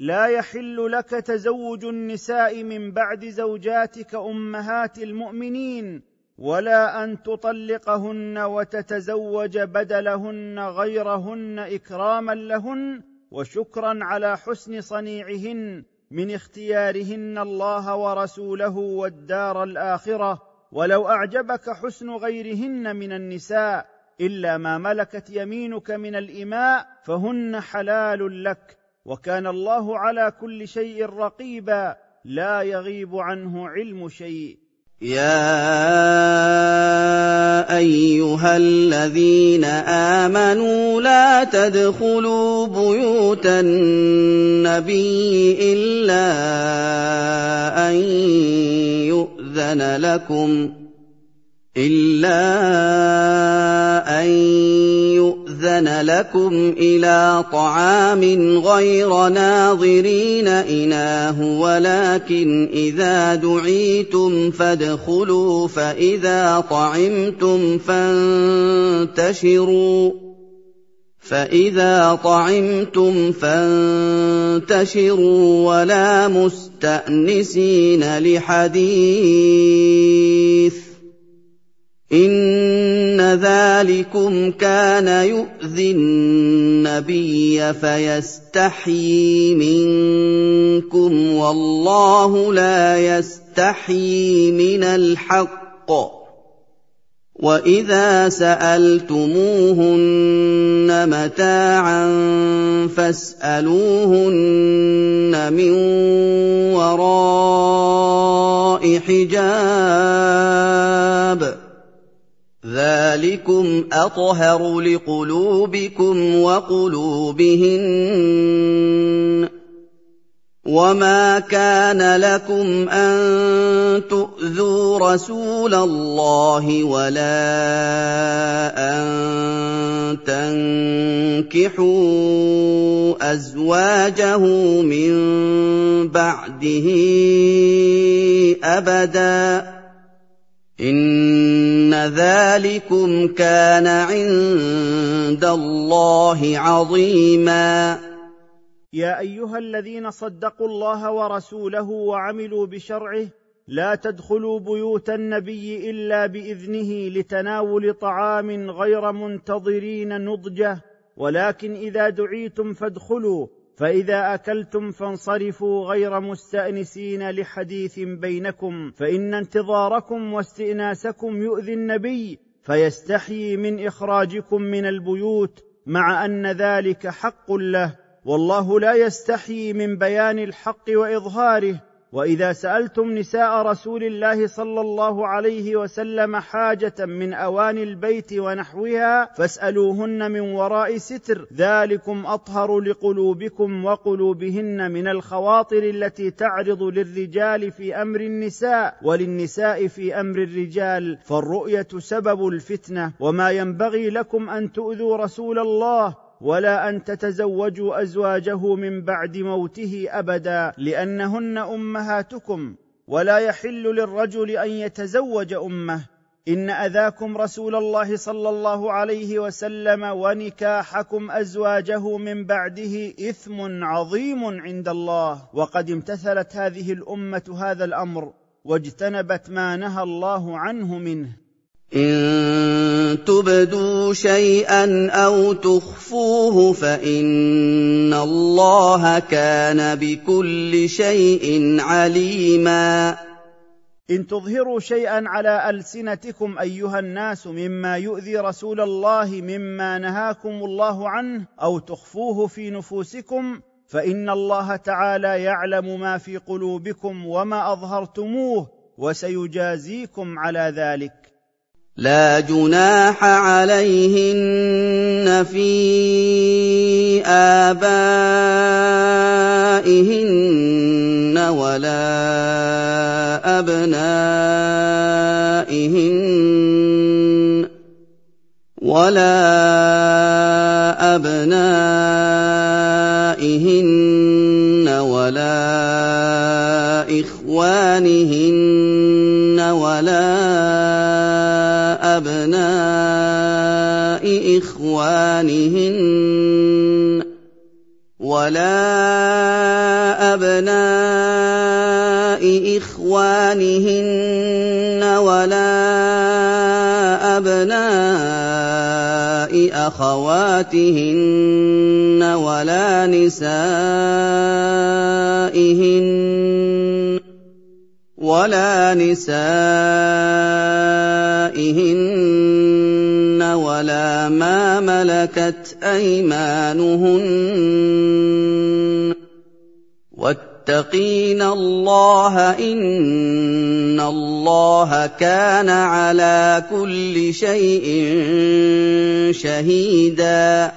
لا يحل لك تزوج النساء من بعد زوجاتك أمهات المؤمنين ولا أن تطلقهن وتتزوج بدلهن غيرهن إكراما لهن وشكرا على حسن صنيعهن من اختيارهن الله ورسوله والدار الآخرة. ولو أعجبك حسن غيرهن من النساء إلا ما ملكت يمينك من الإماء فهن حلال لك. وكان الله على كل شيء رقيبا لا يغيب عنه علم شيء. يا أيها الذين آمنوا لا تدخلوا بيوت النبي إلا أن يؤذن لكم إلا أن يؤذن لكم إلى طعام غير ناظرين إناه ولكن إذا دعيتم فادخلوا فإذا طعمتم فانتشروا. فإذا طعمتم فانتشروا ولا مستأنسين لحديث. ان ذلكم كان يؤذي النبي فيستحيي منكم والله لا يستحيي من الحق واذا سالتموهن متاعا فاسالوهن من وراء حجاب ذلكم اطهر لقلوبكم وقلوبهن وما كان لكم ان تؤذوا رسول الله ولا ان تنكحوا ازواجه من بعده ابدا ان ذلكم كان عند الله عظيما. يا ايها الذين صدقوا الله ورسوله وعملوا بشرعه لا تدخلوا بيوت النبي الا باذنه لتناول طعام غير منتظرين نضجه. ولكن اذا دعيتم فادخلوا فإذا أكلتم فانصرفوا غير مستأنسين لحديث بينكم فإن انتظاركم واستئناسكم يؤذي النبي فيستحيي من إخراجكم من البيوت مع أن ذلك حق له والله لا يستحيي من بيان الحق وإظهاره. وإذا سألتم نساء رسول الله صلى الله عليه وسلم حاجة من اواني البيت ونحوها فاسألوهن من وراء ستر. ذلكم أطهر لقلوبكم وقلوبهن من الخواطر التي تعرض للرجال في أمر النساء وللنساء في أمر الرجال فالرؤية سبب الفتنة. وما ينبغي لكم أن تؤذوا رسول الله. ولا أن تتزوجوا أزواجه من بعد موته أبدا لأنهن أمهاتكم. ولا يحل للرجل أن يتزوج أمه. إن أذاكم رسول الله صلى الله عليه وسلم ونكاحكم أزواجه من بعده إثم عظيم عند الله. وقد امتثلت هذه الأمة هذا الأمر واجتنبت ما نهى الله عنه منه. إن تبدوا شيئا أو تخفوه فإن الله كان بكل شيء عليما. إن تظهروا شيئا على ألسنتكم أيها الناس مما يؤذي رسول الله مما نهاكم الله عنه أو تخفوه في نفوسكم فإن الله تعالى يعلم ما في قلوبكم وما أظهرتموه وسيجازيكم على ذلك. لا جناح عليهن في آبائهن ولا أبنائهن ولا أبنائهن ولا إخوانهن ولا أبناء إخوانهن ولا أبناء إخوانهن ولا أبناء أخواتهن ولا نسائهن ولا نسائهن ولا ما ملكت أيمانهن. واتقين الله إن الله كان على كل شيء شهيدا.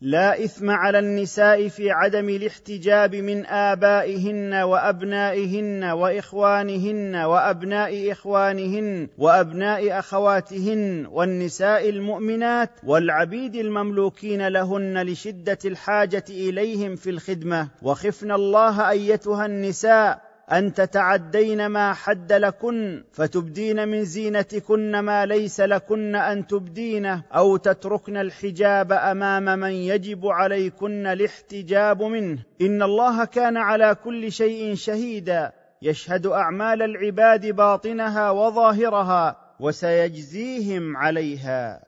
لا إثم على النساء في عدم الاحتجاب من آبائهن وأبنائهن وإخوانهن وأبناء إخوانهن وأبناء أخواتهن والنساء المؤمنات والعبيد المملوكين لهن لشدة الحاجة إليهم في الخدمة. وخفن الله أيتها النساء أن تتعدين ما حد لكن فتبدين من زينتكن ما ليس لكن أن تبدينه أو تتركن الحجاب أمام من يجب عليكن الاحتجاب منه. إن الله كان على كل شيء شهيدا. يشهد أعمال العباد باطنها وظاهرها وسيجزيهم عليها.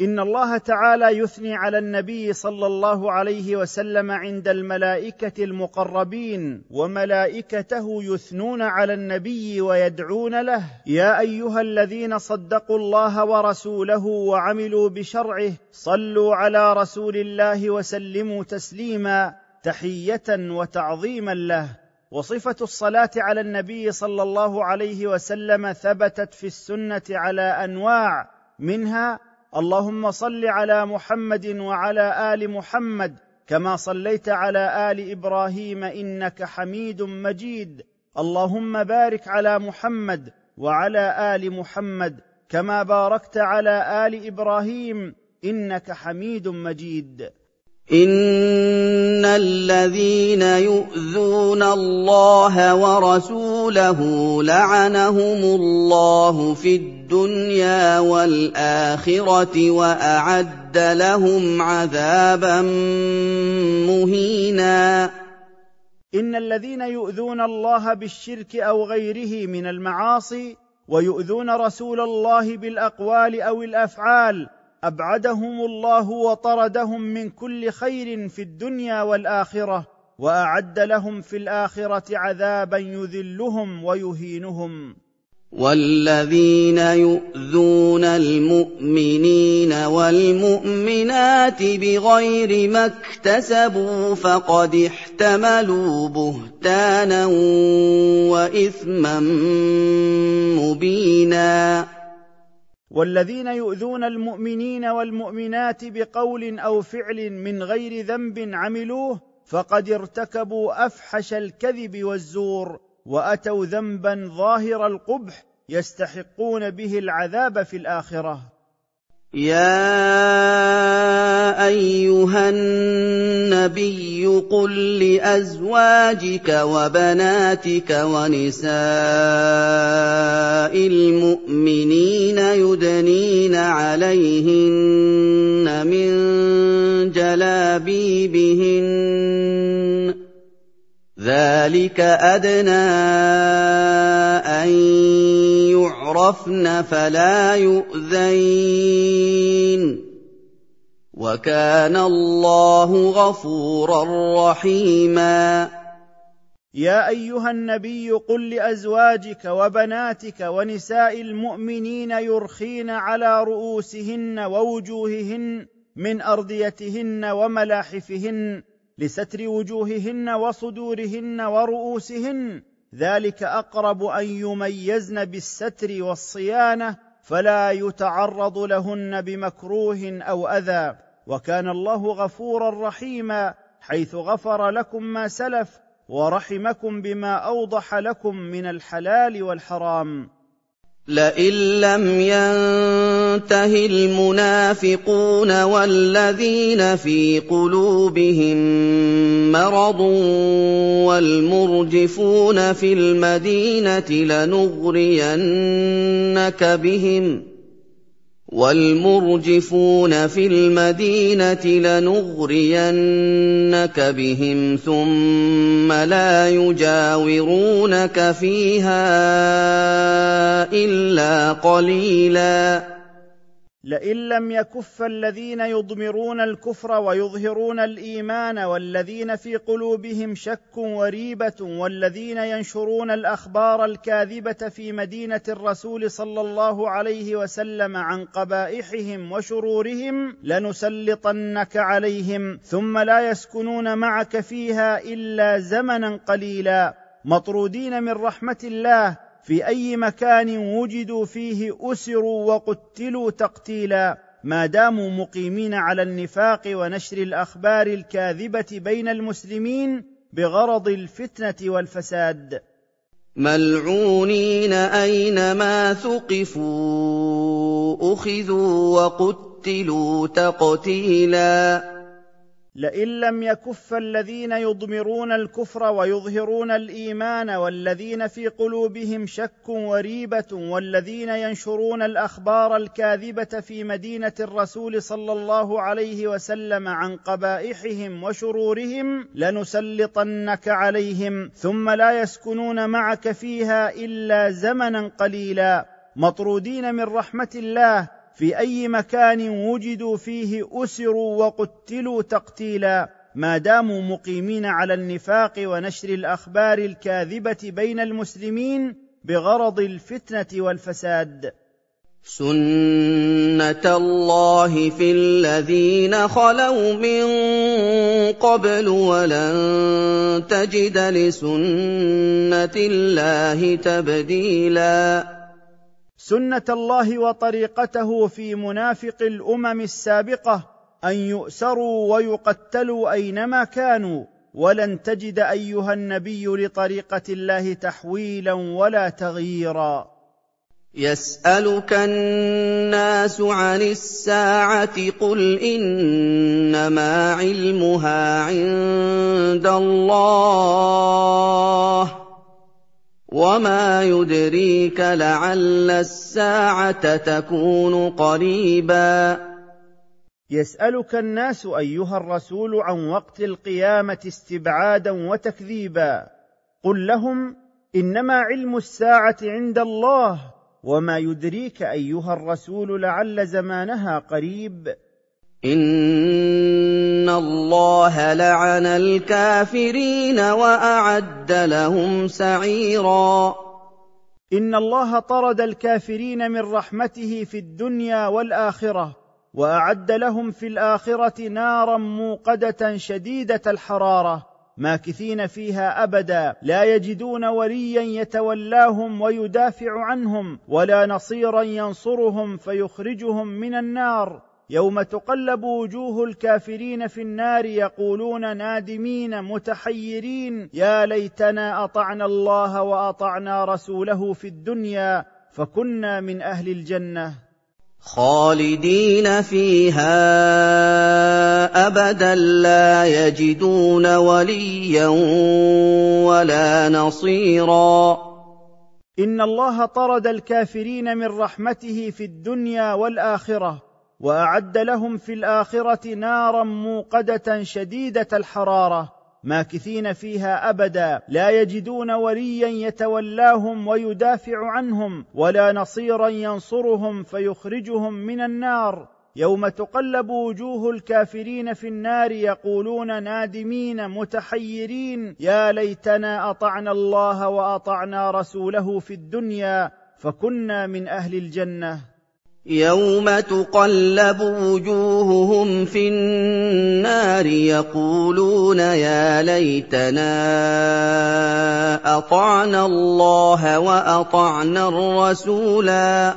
إن الله تعالى يثني على النبي صلى الله عليه وسلم عند الملائكة المقربين وملائكته يثنون على النبي ويدعون له. يا أيها الذين صدقوا الله ورسوله وعملوا بشرعه صلوا على رسول الله وسلموا تسليما تحية وتعظيما له. وصفة الصلاة على النبي صلى الله عليه وسلم ثبتت في السنة على أنواع منها اللهم صل على محمد وعلى آل محمد كما صليت على آل إبراهيم إنك حميد مجيد. اللهم بارك على محمد وعلى آل محمد كما باركت على آل إبراهيم إنك حميد مجيد. ان الذين يؤذون الله ورسوله لعنهم الله في الدنيا والاخره واعد لهم عذابا مهينا. ان الذين يؤذون الله بالشرك أو غيره من المعاصي ويؤذون رسول الله بالاقوال أو الافعال أبعدهم الله وطردهم من كل خير في الدنيا والآخرة وأعد لهم في الآخرة عذابا يذلهم ويهينهم. والذين يؤذون المؤمنين والمؤمنات بغير ما اكتسبوا فقد احتملوا بهتانا وإثما مبينا. والذين يؤذون المؤمنين والمؤمنات بقول أو فعل من غير ذنب عملوه فقد ارتكبوا أفحش الكذب والزور وأتوا ذنبا ظاهر القبح يستحقون به العذاب في الآخرة. يا أيها النبي قل لأزواجك وبناتك ونساء المؤمنين يدنين عليهن من جلابيبهن ذلك ادنى ان يعرفن فلا يؤذين وكان الله غفورا رحيما يا ايها النبي قل لازواجك وبناتك ونساء المؤمنين يرخين على رؤوسهن ووجوههن من ارضيتهن وملاحفهن لستر وجوههن وصدورهن ورؤوسهن. ذلك أقرب أن يميزن بالستر والصيانة فلا يتعرض لهن بمكروه أو أذى. وكان الله غفورا رحيما حيث غفر لكم ما سلف ورحمكم بما أوضح لكم من الحلال والحرام. لئن لم ينته المنافقون والذين في قلوبهم مرض والمرجفون في المدينة لنغرينك بهم والمرجفون في المدينة لنغرينك بهم ثم لا يجاورونك فيها إلا قليلا لئن لم يكف الذين يضمرون الكفر ويظهرون الإيمان والذين في قلوبهم شك وريبة والذين ينشرون الأخبار الكاذبة في مدينة الرسول صلى الله عليه وسلم عن قبائحهم وشرورهم لنسلطنك عليهم ثم لا يسكنون معك فيها إلا زمنا قليلا. مطرودين من رحمة الله في أي مكان وجدوا فيه أسروا وقتلوا تقتيلا. ما داموا مقيمين على النفاق ونشر الأخبار الكاذبة بين المسلمين بغرض الفتنة والفساد. ملعونين أينما ثقفوا أخذوا وقتلوا تقتيلا. لئن لم يكف الذين يضمرون الكفر ويظهرون الإيمان والذين في قلوبهم شك وريبة والذين ينشرون الأخبار الكاذبة في مدينة الرسول صلى الله عليه وسلم عن قبائحهم وشرورهم لنسلطنك عليهم ثم لا يسكنون معك فيها إلا زمنا قليلا. مطرودين من رحمة الله في أي مكان وجدوا فيه أسروا وقتلوا تقتيلا. ما داموا مقيمين على النفاق ونشر الأخبار الكاذبة بين المسلمين بغرض الفتنة والفساد. سنه الله في الذين خلوا من قبل ولن تجد لسنه الله تبديلا. سنة الله وطريقته في منافق الأمم السابقة أن يؤسروا ويقتلوا أينما كانوا ولن تجد أيها النبي لطريقة الله تحويلا ولا تغييرا. يسألك الناس عن الساعة قل إنما علمها عند الله. وما يدريك لعل الساعة تكون قريبا. يسالك الناس ايها الرسول عن وقت القيامه استبعادا وتكذيبا. قل لهم انما علم الساعة عند الله وما يدريك ايها الرسول لعل زمانها قريب. الله لعن الكافرين واعد لهم سعيرا. ان الله طرد الكافرين من رحمته في الدنيا والاخره واعد لهم في الاخره نارا موقده شديده الحراره. ماكثين فيها ابدا. لا يجدون وليا يتولاهم ويدافع عنهم ولا نصيرا ينصرهم فيخرجهم من النار. يوم تقلب وجوه الكافرين في النار يقولون نادمين متحيرين يا ليتنا أطعنا الله وأطعنا رسوله في الدنيا فكنا من أهل الجنة. خالدين فيها أبدا لا يجدون وليا ولا نصيرا. إن الله طرد الكافرين من رحمته في الدنيا والآخرة. وأعد لهم في الآخرة نارا موقدة شديدة الحرارة ماكثين فيها أبدا لا يجدون وليا يتولاهم ويدافع عنهم ولا نصيرا ينصرهم فيخرجهم من النار. يوم تقلب وجوه الكافرين في النار يقولون نادمين متحيرين يا ليتنا أطعنا الله وأطعنا رسوله في الدنيا فكنا من أهل الجنة. يوم تقلب وجوههم في النار يقولون يا ليتنا اطعنا الله واطعنا الرسولا.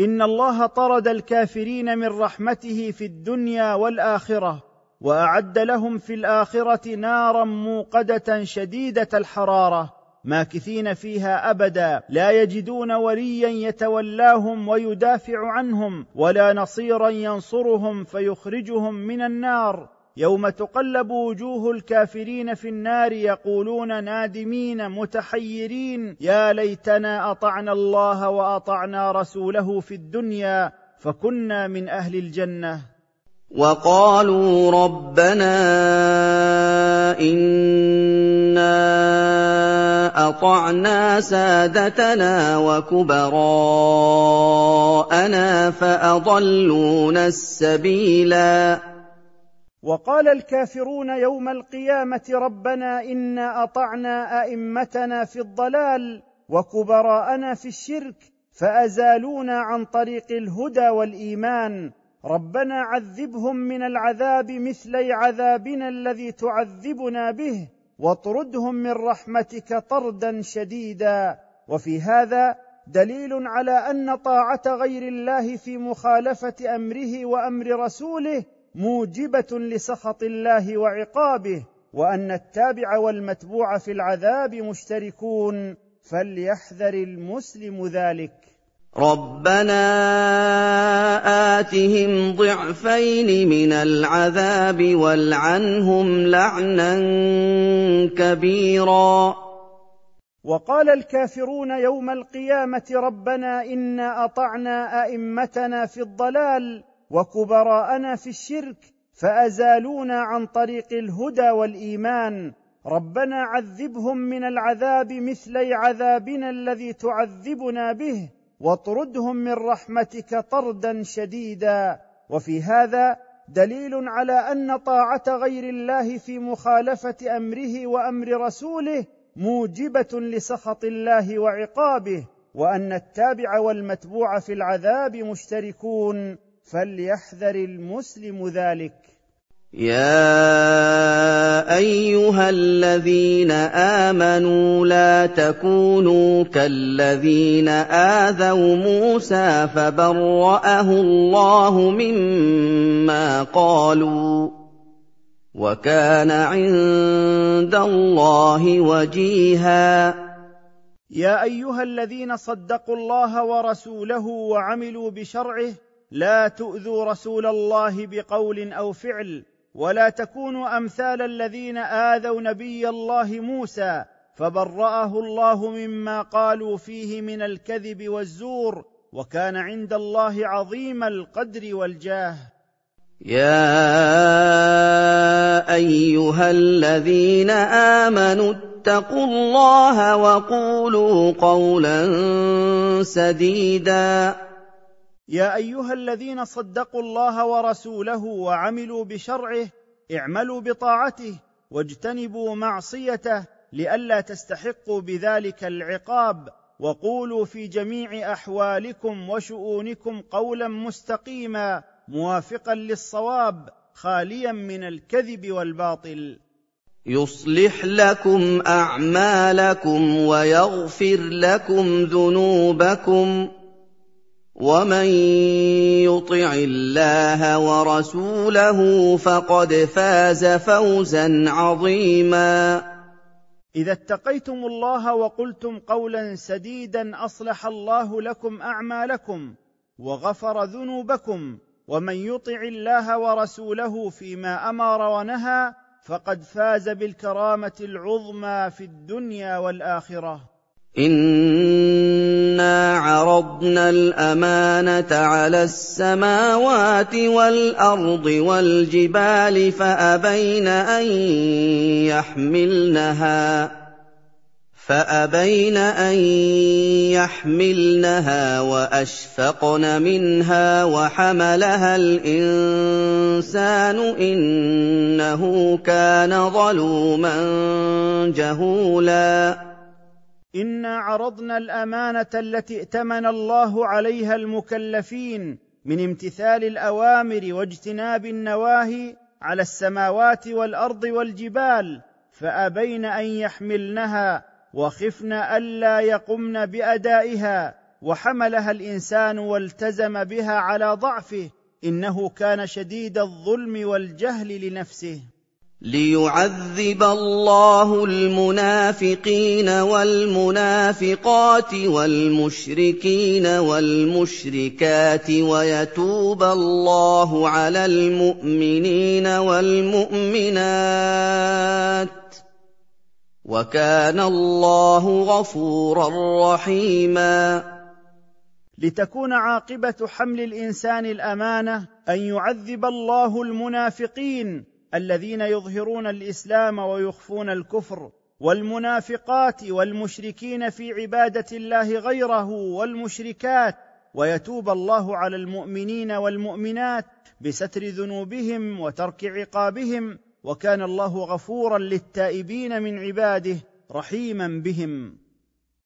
ان الله طرد الكافرين من رحمته في الدنيا والاخره واعد لهم في الاخره نارا موقده شديده الحراره. ماكثين فيها أبدا لا يجدون وليا يتولاهم ويدافع عنهم ولا نصيرا ينصرهم فيخرجهم من النار. يوم تقلب وجوه الكافرين في النار يقولون نادمين متحيرين يا ليتنا أطعنا الله وأطعنا رسوله في الدنيا فكنا من أهل الجنة. وقالوا ربنا أنا اطعنا سادتنا وكبراءنا فأضلونا السبيلا. وقال الكافرون يوم القيامة ربنا انا أطعنا أئمتنا في الضلال وكبراءنا في الشرك فأزالونا عن طريق الهدى والإيمان. ربنا عذبهم من العذاب مثلي عذابنا الذي تعذبنا به. واطردهم من رحمتك طردا شديدا. وفي هذا دليل على أن طاعة غير الله في مخالفة أمره وأمر رسوله موجبة لسخط الله وعقابه وأن التابع والمتبوع في العذاب مشتركون فليحذر المسلم ذلك. رَبَّنَا آتِهِمْ ضِعْفَيْنِ مِنَ الْعَذَابِ وَالْعَنْهُمْ لَعْنًا كَبِيرًا وقال الكافرون يوم القيامة ربنا انا أطعنا أئمتنا في الضلال وكبراءنا في الشرك فأزالونا عن طريق الهدى والإيمان. ربنا عذبهم من العذاب مثلي عذابنا الذي تعذبنا به. واطردهم من رحمتك طردا شديدا. وفي هذا دليل على أن طاعة غير الله في مخالفة أمره وأمر رسوله موجبة لسخط الله وعقابه وأن التابع والمتبوع في العذاب مشتركون فليحذر المسلم ذلك. يَا أَيُّهَا الَّذِينَ آمَنُوا لَا تَكُونُوا كَالَّذِينَ آذَوْا مُوسَىٰ فَبَرَّأَهُ اللَّهُ مِمَّا قَالُوا ۚ وَكَانَ عِندَ اللَّهِ وَجِيهًا يا ايها الذين صدقوا الله ورسوله وعملوا بشرعه لا تؤذوا رسول الله بقول أو فعل ولا تكونوا أمثال الذين آذوا نبي الله موسى فبرأه الله مما قالوا فيه من الكذب والزور وكان عند الله عظيم القدر والجاه. يا أيها الذين آمنوا اتقوا الله وقولوا قولا سديدا. يا أيها الذين صدقوا الله ورسوله وعملوا بشرعه اعملوا بطاعته واجتنبوا معصيته لئلا تستحقوا بذلك العقاب وقولوا في جميع أحوالكم وشؤونكم قولا مستقيما موافقا للصواب خاليا من الكذب والباطل. يصلح لكم أعمالكم ويغفر لكم ذنوبكم. ومن يطع الله ورسوله فقد فاز فوزا عظيما. إذا اتقيتم الله وقلتم قولا سديدا أصلح الله لكم أعمالكم وغفر ذنوبكم ومن يطع الله ورسوله فيما أمر ونهى فقد فاز بالكرامة العظمى في الدنيا والآخرة. انا عرضنا الامانه على السماوات والارض والجبال فابين ان يحملنها فابين ان يحملنها واشفقن منها وحملها الانسان انه كان ظلوما جهولا انا عرضنا الامانه التي ائتمن الله عليها المكلفين من امتثال الاوامر واجتناب النواهي على السماوات والارض والجبال فابين ان يحملنها وخفن الا يقمن بادائها وحملها الانسان والتزم بها على ضعفه انه كان شديد الظلم والجهل لنفسه ليعذب الله المنافقين والمنافقات والمشركين والمشركات ويتوب الله على المؤمنين والمؤمنات وكان الله غفورا رحيما. لتكون عاقبة حمل الإنسان الأمانة أن يعذب الله المنافقين الذين يظهرون الإسلام ويخفون الكفر والمنافقات والمشركين في عبادة الله غيره والمشركات ويتوب الله على المؤمنين والمؤمنات بستر ذنوبهم وترك عقابهم وكان الله غفورا للتائبين من عباده رحيما بهم.